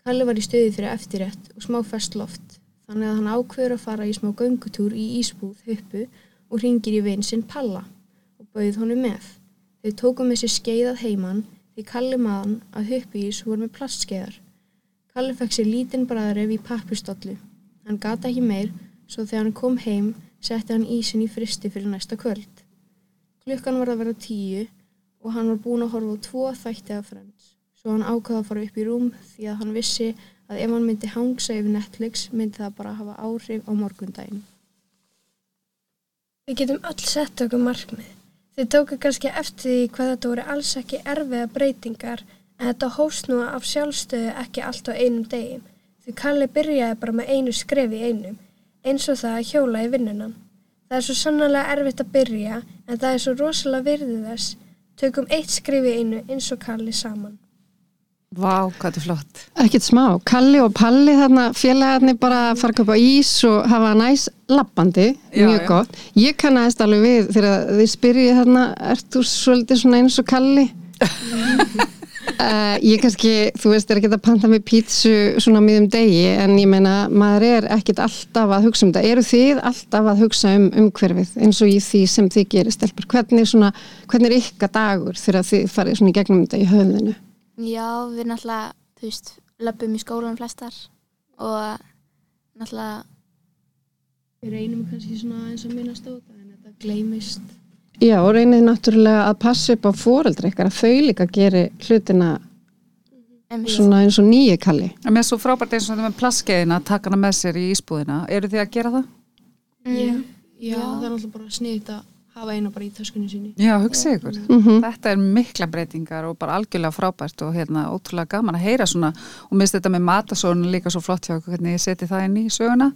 Speaker 7: Kalli var í stöði fyrir eftirrétt og smá fest loft, þannig að hann ákveður að fara í smá göngutúr í Ísbúð huppu og ringir í vinn sinn Palla og bauð honum með. Þau tókum sér skeiðað heimann því Kalli maðan að huppu ís voru með plastskeiðar. Kalli fekk sér lítinn bræðaref í pappustollu. Hann gata ekki meir, svo þegar hann kom heim setti hann ísin í fristi fyrir næsta kvöld. Klukkan var að vera tíu og hann var búin að horfa á tvo þætti af Friends. Svo hann ákvaða að fara upp í rúm því að hann vissi að ef hann myndi hangsa yfir Netflix myndi það bara hafa áhrif á morgundaginn.
Speaker 6: Við getum öll sett okkur markmið. Þið tóku kannski eftir því hvað þetta voru alls ekki erfiða breytingar en þetta hóst nú af sjálfstöðu ekki allt á einum degim. Því Kalli byrjaði bara með einu skref í einum, eins og það að hjóla í vinnunan. Það er svo sannlega erfitt að byrja en það er svo rosalega virðið þess. Tökum eitt skref í einu eins og Kalli saman.
Speaker 2: Vá, hvað þetta er flott.
Speaker 3: Ekkert smá. Kalli og Palli þarna félagarnir bara fara að köpa ís og hafa næs lappandi,
Speaker 2: Já,
Speaker 3: mjög
Speaker 2: já.
Speaker 3: gott. Ég kannast alveg við þegar þið spyrjið þarna, ert þú svolítið svona eins og Kalli? Uh, ég kannski, þú veist, er ekki að panta með pítsu svona miðum degi en ég meina, maður er ekkit alltaf að hugsa um þetta. Eru þið alltaf að hugsa um umhverfið eins og í því sem þið gerir stelpur? Hvernig, svona, hvernig er ykkar dagur þegar þið farið svona í gegnum þetta í höfðinu?
Speaker 5: Já, við náttúrulega, þú veist, löpum í skólan flestar og náttúrulega,
Speaker 7: Við reynum kannski svona eins og minnast á þetta en þetta gleymist.
Speaker 3: Já, og reynið náttúrulega að passa upp á foreldra ykkar að þau líka geri hlutina svona eins og nýju kalli.
Speaker 2: En mér er svo frábært eins og þetta með plaskeiðina að taka hana með sér í ísbúðina. Eru þið að gera það?
Speaker 5: mm,
Speaker 7: Já, það er náttúrulega bara að hafa eina bara í töskunni sinni.
Speaker 2: Já, hugsa ykkur.
Speaker 3: Mm
Speaker 2: Þetta er mikla breytingar og bara algjörlega frábært og hérna ótrúlega gaman að heyra svona og minnst þetta með matasónu líka svo flott hjá okkur hvernig ég seti það inn í söguna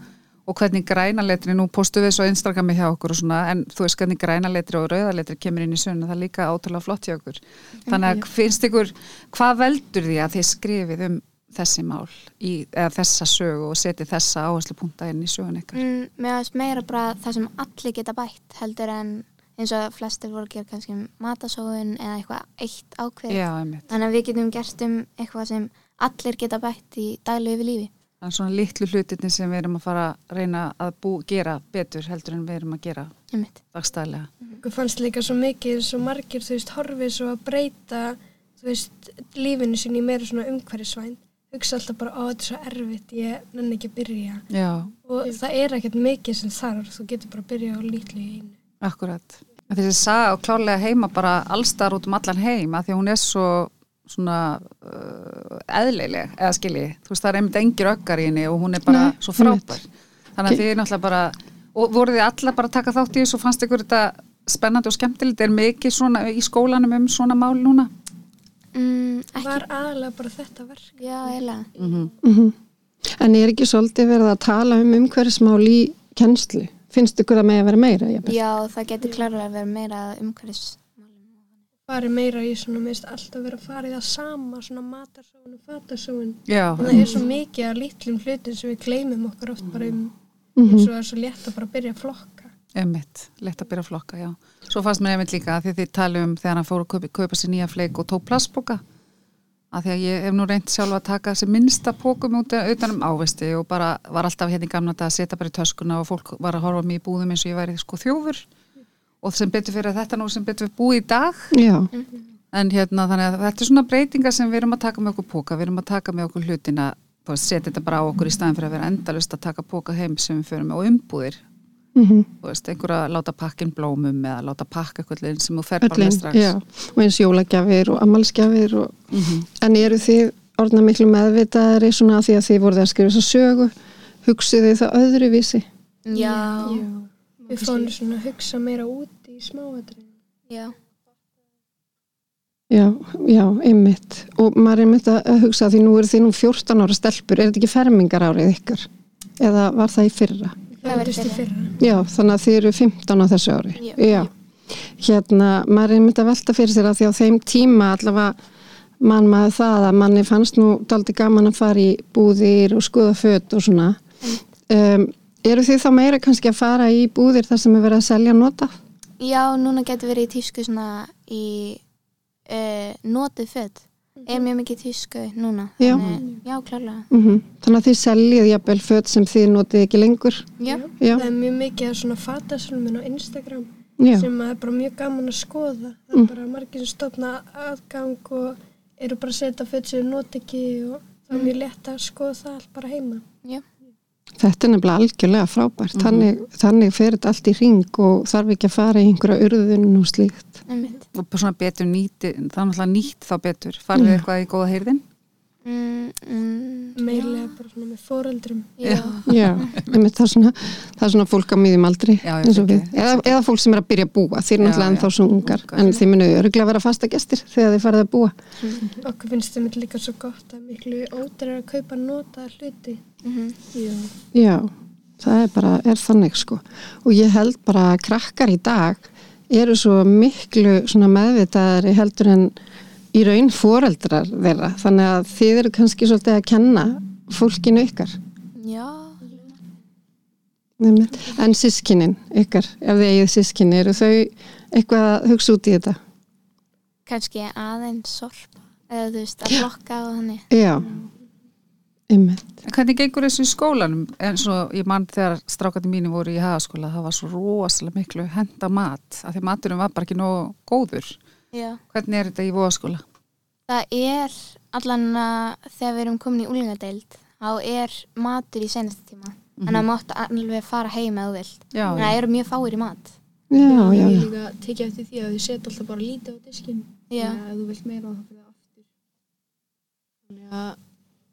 Speaker 2: og hvernig grænaletri, nú postu við svo Instagrami hjá okkur og svona, en þú veist hvernig grænaletri og rauðaletri kemur inn í söguna, það er líka ótrúlega flott hjá okkur. Þannig að finnst ykkur, hvað veldur því að þið skrifið um þessi mál í, eða þessa sögu og setið þessa áherslu punta inn í sögun ykkar?
Speaker 5: mm, mér finnst meira bara það sem allir geta bætt heldur en eins og flestir voru að gera kannski um matasóðun eða eitthvað eitt ákveð.
Speaker 2: Já, einmitt.
Speaker 5: Þannig að við getum gert um eitthvað sem allir geta bætt í daglegu við lífi.
Speaker 2: Það er svona litlu hlutinni sem við erum að fara að reyna að bú, gera betur heldur en við erum að gera
Speaker 5: Einmitt.
Speaker 2: dagstæðlega.
Speaker 6: Okkur fannst líka svo mikið, svo margir, þú veist, horfið svo að breyta, þú veist, lífinu sinni í meira svona umhverfisvæn. Hugsa alltaf bara, ó, þetta er svo erfitt, ég nenni ekki að byrja.
Speaker 2: Já,
Speaker 6: Og það er ekkert mikið sem þarf, þú getur bara að byrja á lítlu í einu.
Speaker 2: akkurat. En Þessi saga og klárlega heima bara allstar út um allan heima því að hún er svo svona uh, eðlileg, eða skilji þú veist það er einmitt engir öggar í henni og hún er bara
Speaker 3: Nei,
Speaker 2: svo frábær þannig að þið er náttúrulega bara og voruð þið alla bara að taka þátt í þessu og fannst ykkur þetta spennandi og skemmtilegt er mikið svona í skólanum um svona mál núna
Speaker 5: Mm, ekki,
Speaker 6: Var aðalega bara þetta verk.
Speaker 5: já, eiginlega.
Speaker 3: Mhm. En er ekki svolítið verið að tala um umhverfismál í kennslu? Finnst ykkur það með að vera meira?
Speaker 5: Já, það getur klárlega að vera meira umhverfis.
Speaker 6: Farið meira í svona, minnst alltaf vera farið að sama, svona matarsóun og fatasóun. Það er svo mikið að lítlum hlutin sem við gleymum okkur oft bara um,
Speaker 3: Mhm.
Speaker 6: eins og það er svo létt að bara byrja að
Speaker 2: Emmitt, lett að byrja að flokka, já. Svo fannst mér einmitt líka að því þið tali um þegar hann fór að kaupa, kaupa sér nýja fleik og tók plastboka af því að ég hef nú reynd sjálf að taka þessi minnsta pókum út utan um ávesti og bara var alltaf hérna í gamla þetta að setja bara í töskuna og fólk var að horfa mig í búðum eins og ég væri sko þjófur. Og sem betur fyrir að þetta nú sem betur við búið í dag.
Speaker 3: Já,
Speaker 2: en hérna þannig að þetta er svona breytingar sem við erum að taka með okkur póka, við erum að taka með okkur hlutina setja þetta bara á okkur í staðin fyrir að vera endalust að taka póka heim sem við förum með og umbúðir
Speaker 3: mm
Speaker 2: þú veist, einhver að láta pakkin blómum eða láta pakka eitthvað sem þú fer bara með strax
Speaker 3: já, og eins jólagjafir og ammálsgjafir og,
Speaker 2: Mhm.
Speaker 3: en eru þið orðna miklu meðvitaðari svona af því að þið voruð að skrifa þess að sögu hugsið þið það öðruvísi
Speaker 5: Já,
Speaker 6: Við fórum svona að hugsa meira út í smáatrið.
Speaker 5: já.
Speaker 3: Já, já, einmitt og maður er einmitt að að hugsa því nú eru þið nú 14 ára stelpur, er þetta ekki fermingar árið ykkar? Eða var það í fyrra? Já, þannig að þið eru 15 á þessu ári
Speaker 5: Já.
Speaker 3: Hérna, maður er einmitt að velta fyrir sér að því á þeim tíma allavega mann maður það að manni fannst nú daldi gaman að fara í búðir og skoða fött og svona um, Eru þið þá meira kannski að fara í búðir þar sem er verið að selja nota?
Speaker 5: Já, núna getur verið í tísku svona í uh, notið född. Er mjög mikið tísku núna.
Speaker 3: Já.
Speaker 5: Þannig, já, klárlega.
Speaker 3: Mm Þannig að þið seljið jafnvel fött sem þið notið ekki lengur
Speaker 5: Já.
Speaker 3: Já,
Speaker 6: Það er mjög mikið svona fatasalmin á Instagram
Speaker 3: já,
Speaker 6: sem er bara mjög gaman að skoða. Það er bara margir sem stofna aðgang og eru bara að setja föt sem not ekki og það er mjög lett að skoða það allt bara heima.
Speaker 5: Já.
Speaker 3: Þetta er nefnilega algjörlega frábært. Þannig, þannig fer þetta allt í ring og þarf ekki að fara í einhverja urðun og slíkt.
Speaker 2: Og svona betur nýti, það er náttúrulega nýtt þá betur. Farið eitthvað í góða heyrðin
Speaker 5: Mm, mm,
Speaker 6: Meirlega bara svona með foreldrum.
Speaker 5: já.
Speaker 3: Já, einmitt, það, er svona, það er svona fólk á miðjum aldri
Speaker 2: Já,
Speaker 3: eða, eða fólk sem er að byrja að búa þeir eru náttúrulega ennþá svo ungar
Speaker 2: Ungar.
Speaker 3: en þið munu örgulega að vera fasta gestir þegar þið farið að búa
Speaker 6: Okkur finnst það líka svo gott að miklu ódýrar að kaupa notaða hluti.
Speaker 5: Mhm.
Speaker 3: Já, það er bara, er þannig sko og ég held bara að krakkar í dag eru svo miklu svona meðvitaðari heldur en í raun foreldrar þeirra þannig að þið eru kannski svolítið að kenna fólkinu ykkar
Speaker 5: Já.
Speaker 3: Einmitt. en sískinin ykkar ef þið eigið sískini, eru þau eitthvað að hugsa út í þetta?
Speaker 5: Kanski aðeins sorpa. Eða þú veist, að blokka og þannig.
Speaker 3: Já, einmitt
Speaker 2: En hvernig gengur þessu í skólanum eins og ég mann þegar strákandi mínu voru í hagaskóla það var svo rosalega miklu henda mat af því maturum var bara ekki nógu góður
Speaker 5: Já.
Speaker 2: hvernig er þetta í voðaskóla?
Speaker 5: Það er allan að þegar við erum komin í úlingadeild þá er matur í senasta tíma. Þannig að máttu alveg fara heim eða þú vilt.
Speaker 2: Já,
Speaker 5: að það eru mjög fáir í mat.
Speaker 3: Já, já,
Speaker 7: Ég
Speaker 3: já,
Speaker 7: líka tekið eftir því að þið setja alltaf bara lítið á diskin
Speaker 5: Já.
Speaker 7: Ef þú vilt meira þá fyrir það aftur Þannig að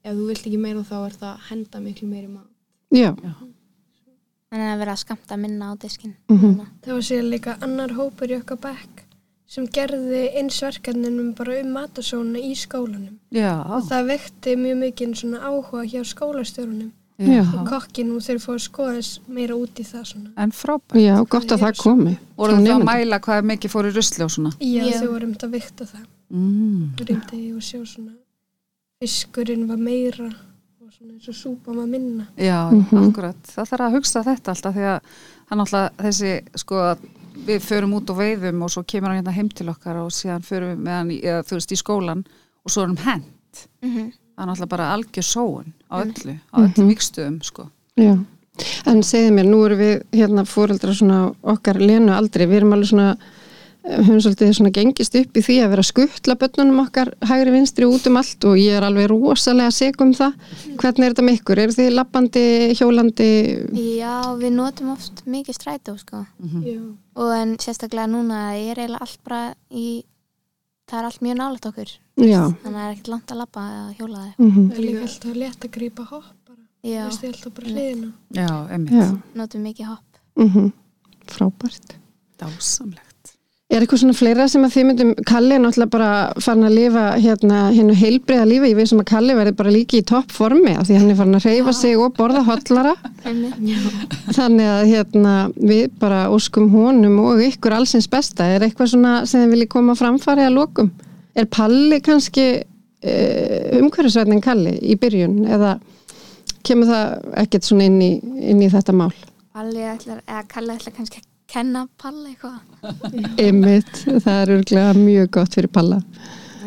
Speaker 7: ef þú vilt ekki meira þá er það að henda miklu meiri mat
Speaker 3: já.
Speaker 5: Þannig að vera að skamta minna á diskin.
Speaker 3: Mhm.
Speaker 6: Það var síðan líka annar hópur í okkar bekk sem gerði eins verkefninum bara um matasóna í skólanum.
Speaker 2: já,
Speaker 6: Það vekti mjög mikið svona áhuga hjá skólastjórunum
Speaker 3: Já.
Speaker 6: og kokkinum þeir fóru að skoða þess meira út í það svona.
Speaker 2: en frábært
Speaker 3: já gott að það komi
Speaker 2: voru það að mæla hvað mikið fór í rusli og svona
Speaker 6: Já,
Speaker 5: Já.
Speaker 6: þau voru um þetta að vikta það.
Speaker 2: mm.
Speaker 6: Rýmdi og sjá svona fiskurinn var meira og svona eins og súpa var minna.
Speaker 2: Já,
Speaker 3: Mhm.
Speaker 2: akkurat. Það þarf að hugsa þetta alltaf því að hann alltaf þessi sko að við förum út og veiðum og svo kemur hann hérna heim til okkar og síðan förum við með hann í, eða, veist, í skólan og svo er hann hent.
Speaker 5: Mm
Speaker 2: Það er alltaf bara algjör sóun á öllu, á öllum vikstuðum sko.
Speaker 3: Já, en segið mér, nú erum við hérna fóreldra svona okkar lenu aldrei, við erum alveg svona höfum svolítið svona gengist upp í því að vera að skuttla börnunum okkar hægri vinstri út um allt og ég er alveg rosalega seg um það. Hvernig er þetta með ykkur? Eru þið lappandi, hjólandi?
Speaker 5: Já, við notum oft mikið strætó sko.
Speaker 7: Já,
Speaker 5: Og en sérstaklega núna er eiginlega allt bara í, það er allt mjög nálægt okkur.
Speaker 3: Já.
Speaker 5: Þannig að það er ekkert langt að labba eða hjóla þig.
Speaker 3: Mm
Speaker 6: Það er líka alltaf létt að grípa hopp bara.
Speaker 5: Já,
Speaker 6: Veistu, alltaf bara hliðina.
Speaker 2: Já, emmitt.
Speaker 3: Já,
Speaker 5: notum mikið hopp.
Speaker 3: mm frábært.
Speaker 2: Dásamlegt.
Speaker 3: Er eitthvað svona fleira sem að þið myndum, Kalli er náttúrulega bara farin að lifa hérna hennu heilbriða lífi, ég veist sem að Kalli verði bara líki í topp formi af því hann er farin að reyfa sig og borða hotlara þannig að hérna við bara óskum honum og ykkur allsins besta, er eitthvað svona sem þið viljið koma framfari að lokum? Er Palli kannski uh, umhverfisvætnin Kalli í byrjun? Eða kemur það ekkert svona inn í, inn í þetta mál?
Speaker 5: Palli ætlar, eða Kalli ætlar kannski að kenna Palli eitthvað.
Speaker 3: Einmitt, það er örglega mjög gott fyrir Palla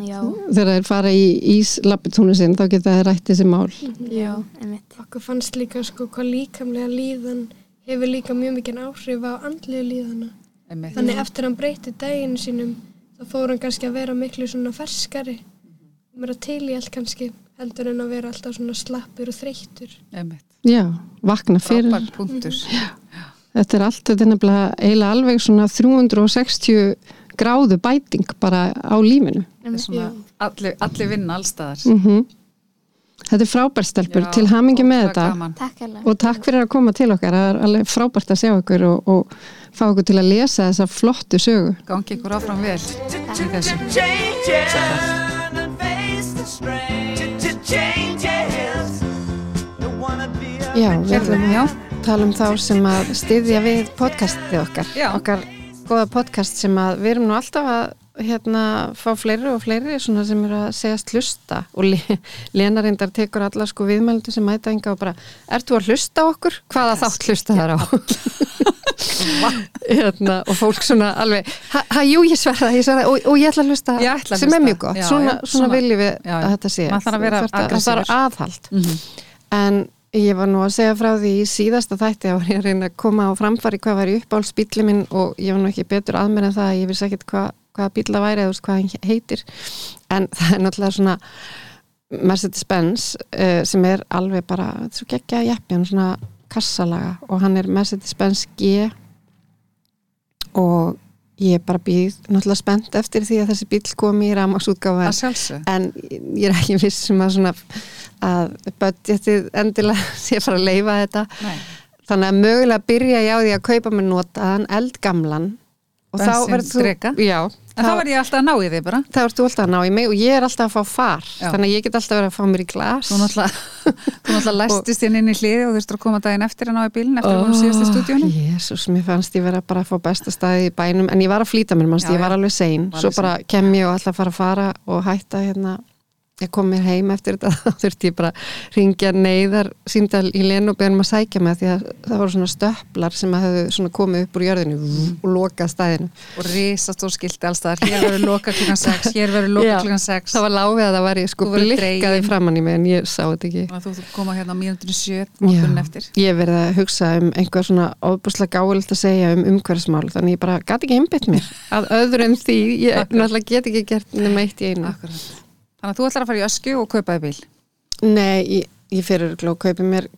Speaker 5: Já,
Speaker 3: þegar þeir fara í íslappitúnu sinn þá geta þeir rætt þessi mál
Speaker 5: já, einmitt.
Speaker 6: Okkur fannst líka sko hvað líkamlega líðan hefur líka mjög mikið áhrif á andlega líðana.
Speaker 2: Einmitt.
Speaker 6: Þannig eftir hann breyti daginn sínum þá fór hann kannski að vera miklu svona ferskari mér að til í allt kannski heldur en að vera alltaf svona slappur og þreyttur.
Speaker 2: Einmitt.
Speaker 3: já, vakna fyrir
Speaker 2: Frábær punktur.
Speaker 3: Þetta er allt, þetta er nefnilega eiginlega alveg svona 360 gráðu bæting bara á lífinu.
Speaker 2: Er allir, allir vinna allstaðar.
Speaker 3: mm þetta er frábært stelpur,
Speaker 2: Já,
Speaker 3: til hamingi með þetta.
Speaker 5: Takk
Speaker 3: og takk fyrir að koma til okkar það er alveg frábært að sjá ykkur og, og fá ykkur til að lesa þessa flottu sögu.
Speaker 2: Gangi ykkur áfram vel
Speaker 3: Já, við ætlum að tala um þá sem að styðja við podcastið okkar
Speaker 2: Já.
Speaker 3: okkar góða podcast sem að við erum nú alltaf að hérna fá fleiri og fleiri svona sem eru að segjast hlusta og Le- Lena reyndar tekur alla sko viðmældu sem mæta enga og bara ert þú að hlusta okkur? Hvaða þátt hlusta þar á? hérna, og fólk svona alveg ha, jú ég sverða, ég sverða og, og ég ætla að hlusta
Speaker 2: ætla að
Speaker 3: sem er
Speaker 2: hlusta.
Speaker 3: mjög gott,
Speaker 2: Já,
Speaker 3: svona, svona,
Speaker 2: svona-
Speaker 3: viljum við
Speaker 2: já,
Speaker 3: að þetta sé
Speaker 2: Maður þarf að vera
Speaker 3: það aðhald
Speaker 2: Mhm.
Speaker 3: en ég var nú að segja frá því í síðasta þætti að ég reyna að koma á framfari hvað var í uppáhaldsbíli minn og ég var nú ekki betur að mér en það að ég vissi ekkert hvað, hvaða bíla væri eða hvað hann heitir. En það er náttúrulega svona Mercedes-Benz uh, sem er alveg bara, þetta er svo geggja jeppi hann er svona kassalaga og hann er Mercedes-Benz G og ég bara býð náttúrulega spennt eftir því að þessi bíl komi í
Speaker 2: sjálfsög.
Speaker 3: en ég er ekki viss um að svona að budgetið endilega sé fara að leifa þetta
Speaker 2: Nei.
Speaker 3: þannig að mögulega byrja ég á því að kaupa mér notaðan eldgamlan og þá verður þú já,
Speaker 2: En þá verð ég alltaf að ná í þig bara.
Speaker 3: ert þú alltaf að ná í mig og ég er alltaf að fá far.
Speaker 2: Já.
Speaker 3: þannig að ég get alltaf verið að fá mér í glas.
Speaker 2: Þú náttúrulega, læstist hérna inn í hliði og þú þurftur að koma daginn eftir að ná í bílinn eftir að koma síðast í stúdíunum.
Speaker 3: Jésús, mér fannst ég vera bara að fá besta staði í bænum. En ég var að flýta mér, mannst, ég var alveg sein.
Speaker 2: Var
Speaker 3: svo bara kem ég og alltaf fara að fara og hætta hérna ég kom mér heim eftir þetta þá þurfti ég bara ringja neyðar síndal í Lenu og beðum að sækja mig því að það voru svona stöplar sem að hefðu svona komið upp úr jörðinu og lokað staðinu
Speaker 2: Og risast og skilti allstaðar. Hér verður loka klukkan 6, hér verður loka klukkan 6.
Speaker 3: það var láfið að það var ég sko blikkaði framann í mig en ég sá þetta ekki
Speaker 2: Og þú þú koma hérna á mínútinu 7 morgunin eftir.
Speaker 3: ég verið að hugsa um einhver svona óbúslega gáðilegt að segja um umhverfsmál þannig ég bara gæti ekki einbytt mér að öðru en því, ég náttúrulega get ekki gert nema eitt í einu
Speaker 2: Akkurat. Þannig að þú ætlar að fara í ösku og kaupa þig bíl.
Speaker 3: Nei, ég, ég fyrir að kaupa mér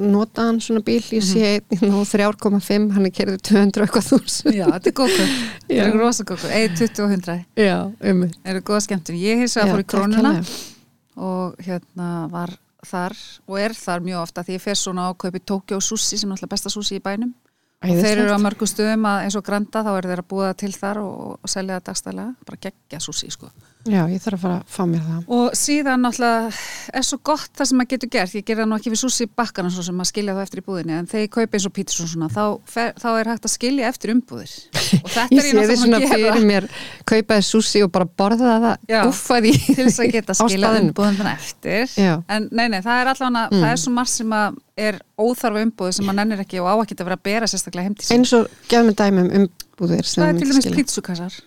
Speaker 3: notaðan svona bíl, ég sé einn mm 3,5, hann er kerðið 200 og eitthvað þúsund
Speaker 2: Já, þetta er.
Speaker 3: Já.
Speaker 2: Þetta er rosa góðkaup. 1, 20 og 100.
Speaker 3: Já, um
Speaker 2: Það eru góða skemmtun. Ég hins að fór í krónuna og hérna var þar og er þar mjög ofta því ég fer svona á kaupi Tokyo Sushi sem er alltaf besta sushi í bænum og þeir eru á mörgum stöðum að eins og Granda þá eru þeir að búa til þar og, og selja það dagstælega, bara geggja sushi sko.
Speaker 3: Já, ég þarf að fara að fá mér það.
Speaker 2: Og síðan náttúrulega er svo gott það sem maður getur gert, ég gerði það nú ekki við sushi bakkana svo sem að skilja það eftir í búðinni en þegar ég kaupi eins og pítsu og svona þá, fer, þá er hægt að skilja eftir umbúðir. Og þetta
Speaker 3: Ég
Speaker 2: er
Speaker 3: sé
Speaker 2: ég náttúrulega
Speaker 3: svona
Speaker 2: að gera.
Speaker 3: fyrir mér kaupaði sushi og bara borða það guffaði
Speaker 2: til þess að geta
Speaker 3: Á
Speaker 2: skilja
Speaker 3: staðnum.
Speaker 2: umbúðum eftir.
Speaker 3: Já.
Speaker 2: en nei, nei, það er allavega
Speaker 3: Mm.
Speaker 2: það er svo margt sem að er óþarfa umbúð sem maður nennir ekki og á að vera að bera sérstaklega heim til sín.
Speaker 3: Eins og gefum við dæmi um umbúðir sem
Speaker 2: það er
Speaker 3: við
Speaker 2: til dæmis pítsukassar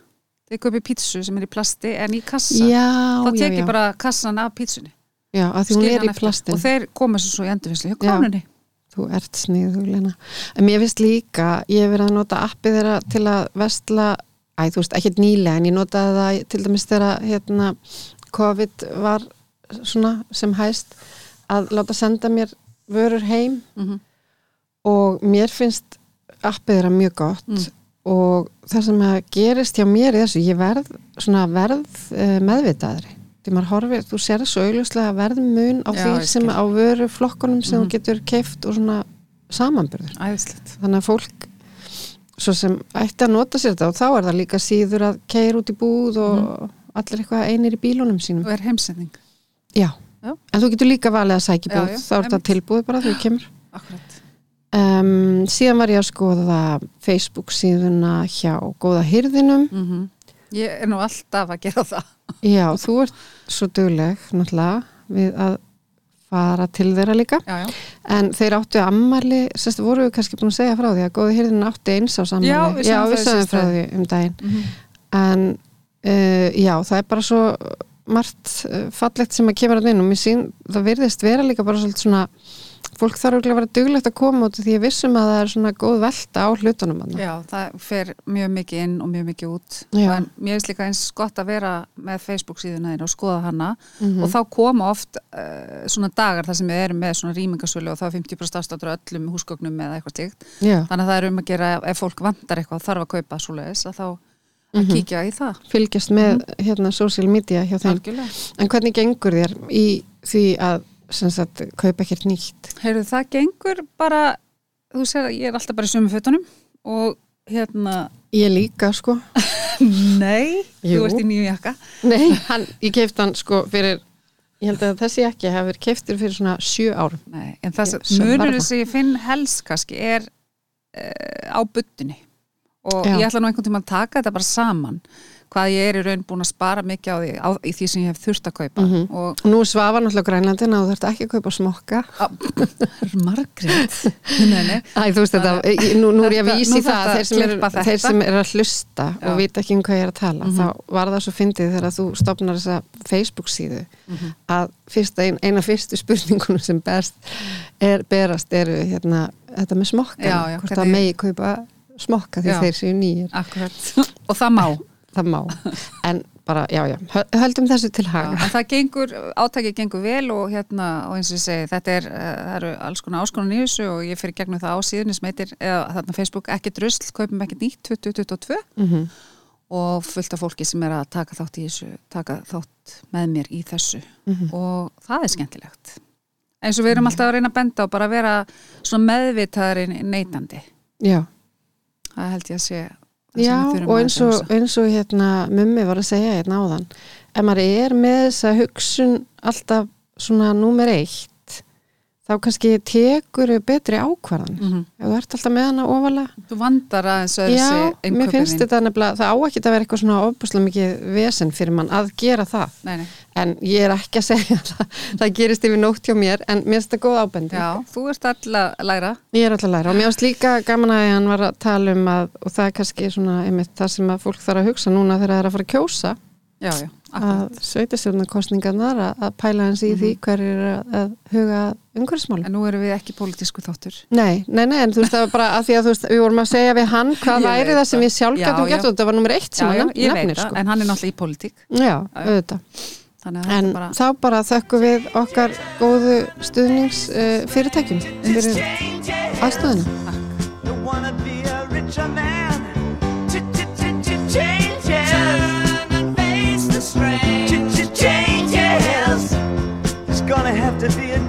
Speaker 2: þið kaupið pítsu sem er í plasti en í kassa
Speaker 3: Já,
Speaker 2: þá
Speaker 3: já,
Speaker 2: tek
Speaker 3: já
Speaker 2: ég bara kassan af pítsunni
Speaker 3: Já, að því hún er í
Speaker 2: eftir.
Speaker 3: plastin
Speaker 2: og þeir koma svo svo í endurvinnslu hjá
Speaker 3: Já.
Speaker 2: krónunni
Speaker 3: Þú ert sniðu, Lena. En mér finnst líka, ég hef verið að nota appið þeirra til að vestla, æ, þú veist, ekkert nýlega, en ég notaði það til dæmis þegar hérna, COVID var svona sem hæst að láta senda mér vörur heim
Speaker 2: Mhm.
Speaker 3: og mér finnst appið þeirra mjög gott
Speaker 2: Mm.
Speaker 3: Og það sem að gerist hjá mér í þessu, ég verð verð uh, meðvitaðri. Horfir, þú sér svo augljóslega verðmun á því sem á vöru flokkunum sem
Speaker 2: Mhm.
Speaker 3: þú getur keift og svona samanburður.
Speaker 2: Æðislegt.
Speaker 3: Þannig að fólk svo sem ætti að nota sér þetta og þá er það líka síður að keira út í búð og allir eitthvað einir í bílunum sínum.
Speaker 2: Og er heimsending.
Speaker 3: Já.
Speaker 2: Já.
Speaker 3: en þú getur líka valið að sækja í
Speaker 2: Já,
Speaker 3: búð
Speaker 2: já,
Speaker 3: þá er þetta tilbúið bara þegar þú kemur.
Speaker 2: Akkurat
Speaker 3: um, síðan var ég að skoða Facebook síðuna hjá góða hyrðinum
Speaker 2: mm ég er nú alltaf að gera það
Speaker 3: já, þú ert svo dugleg náttúrulega við að fara til þeirra líka
Speaker 2: já, já.
Speaker 3: En þeir áttu ammali, sérst, voru við kannski búin að segja frá því að góði hýrðin átti eins á sammali.
Speaker 2: Já, við sögðum
Speaker 3: Já,
Speaker 2: frá því
Speaker 3: um daginn.
Speaker 2: Mm
Speaker 3: En uh, já, það er bara svo margt uh, fallegt sem að kemur að inn og mér sín, það virðist vera líka bara svolítið svona fólk þarf örugglega að vera duglegt að koma út því ég vissum að það er svona góð velta á hlutunum hann.
Speaker 2: Já, það fer mjög mikið inn og mjög mikið út en mér finnst líka eins gott að vera með Facebook síðuna þín og skoða hana
Speaker 3: Mhm.
Speaker 2: og þá koma oft uh, svona dagar þar sem við erum með svona rýmingasölu og þá er 50% afstáttur öllum húsgögnum eða eitthvað stíkt þannig að það er um að gera ef fólk vantar eitthvað þarf að kaupa svoleiðis að þá að
Speaker 3: Mhm.
Speaker 2: kíkja í það
Speaker 3: fylgjast með hérna social media hjá þeim.
Speaker 2: Algjörlega.
Speaker 3: En hvernig gengur þér í því að sem sagt, kaupa ekkert nýtt?
Speaker 2: Heyrðu, það gengur bara þú sér að ég er alltaf bara í sömu fötunum og hérna
Speaker 3: Ég líka, sko.
Speaker 2: nei,
Speaker 3: Jú.
Speaker 2: þú ert í nýju jakka
Speaker 3: Nei, hann, ég keifti hann sko fyrir, ég held að þessi ekki hafi verið keiftur fyrir svona sjö árum.
Speaker 2: Nei, en það
Speaker 3: Ég- sem
Speaker 2: ég finn helst kannski er uh, á buttunni og
Speaker 3: Já.
Speaker 2: ég ætla nú einhvern tíma að taka þetta bara saman hvað ég er í raun búin að spara mikið á því á, í því sem ég hef þurft að kaupa
Speaker 3: Mhm.
Speaker 2: og
Speaker 3: Og nú er svafa náttúrulega á Grænlandina og þú þarft ekki að kaupa smokka.
Speaker 2: Nei.
Speaker 3: Æ, þú veist þetta, nú, nú er ég að vísi það að
Speaker 2: að
Speaker 3: þeir sem,
Speaker 2: þetta.
Speaker 3: þeir sem eru að hlusta
Speaker 2: Já.
Speaker 3: og vita ekki um hvað ég er að tala,
Speaker 2: Mhm.
Speaker 3: þá var það svo fyndið þegar þú stopnar þessa Facebook síðu
Speaker 2: Mhm.
Speaker 3: að fyrsta, ein, eina fyrstu spurningunum sem best er, berast eru hérna, þetta með smokka, hvort það megi kaupa smokka því
Speaker 2: Já.
Speaker 3: þeir séu nýjir.
Speaker 2: Akkurat, og það má
Speaker 3: það má, en bara, já, já hö- höldum þessu til
Speaker 2: Já,
Speaker 3: haga.
Speaker 2: en það gengur, átækið gengur vel og hérna, og eins og ég segi, þetta er uh, það eru alls konar áskonan í þessu og ég fyrir gegnum það á síðunni sem heitir, eða þarna Facebook ekki drusl, kaupum ekki nýtt 2022
Speaker 3: mm
Speaker 2: og fullt af fólki sem er að taka þátt í þessu taka þátt með mér í þessu.
Speaker 3: Mhm.
Speaker 2: og það er skemmtilegt. Eins og við erum alltaf að reyna að benda og bara vera svona meðvitaðari neytandi
Speaker 3: já,
Speaker 2: það held ég að sé
Speaker 3: já og
Speaker 2: að
Speaker 3: eins og, eins og hérna mummi var að segja hérna áðan ef maður er með þessa hugsun alltaf svona númer eitt þá kannski tekur betri ákvarðan
Speaker 2: Mhm.
Speaker 3: ef þú ert alltaf með hana ofalega.
Speaker 2: Þú vandar aðeins öðru
Speaker 3: já,
Speaker 2: sig
Speaker 3: mér finnst þetta nefnilega það á ekki að vera eitthvað svona ofbúslega mikið vesen fyrir mann að gera það.
Speaker 2: Nei, nei.
Speaker 3: en ég er ekki að segja það það gerist yfir nótt hjá mér en mér finnst þetta góð ábendi
Speaker 2: já, þú ert alltaf að læra.
Speaker 3: Ég er alltaf að læra. Og mér finnst líka gaman að hann var að tala um að, og það er kannski svona einmitt það sem að fólk þarf að hugsa núna þegar það er að fara að kjósa
Speaker 2: já, já,
Speaker 3: að sveitastjórnarkostningarnar að, að pæla hans í því hver er að, að huga umhverfismálum.
Speaker 2: en nú erum við ekki pólitísku þáttur
Speaker 3: Nei, nei, nei, en þú veist það var bara að því að þú veist, við vorum að segja við hann hvað væri það sem við sjálf
Speaker 2: Já,
Speaker 3: gætum
Speaker 2: já.
Speaker 3: gert og þetta var nummer eitt sem
Speaker 2: já, já,
Speaker 3: hann
Speaker 2: ég veit
Speaker 3: nefnir
Speaker 2: það,
Speaker 3: sko.
Speaker 2: en hann er náttúrulega í pólitík
Speaker 3: Já,
Speaker 2: já.
Speaker 3: auðvitað. En
Speaker 2: bara
Speaker 3: þá bara þökkum við okkar góðu stuðnings uh, fyrirtækjum fyrir aðstöðuna.
Speaker 2: gonna have to be a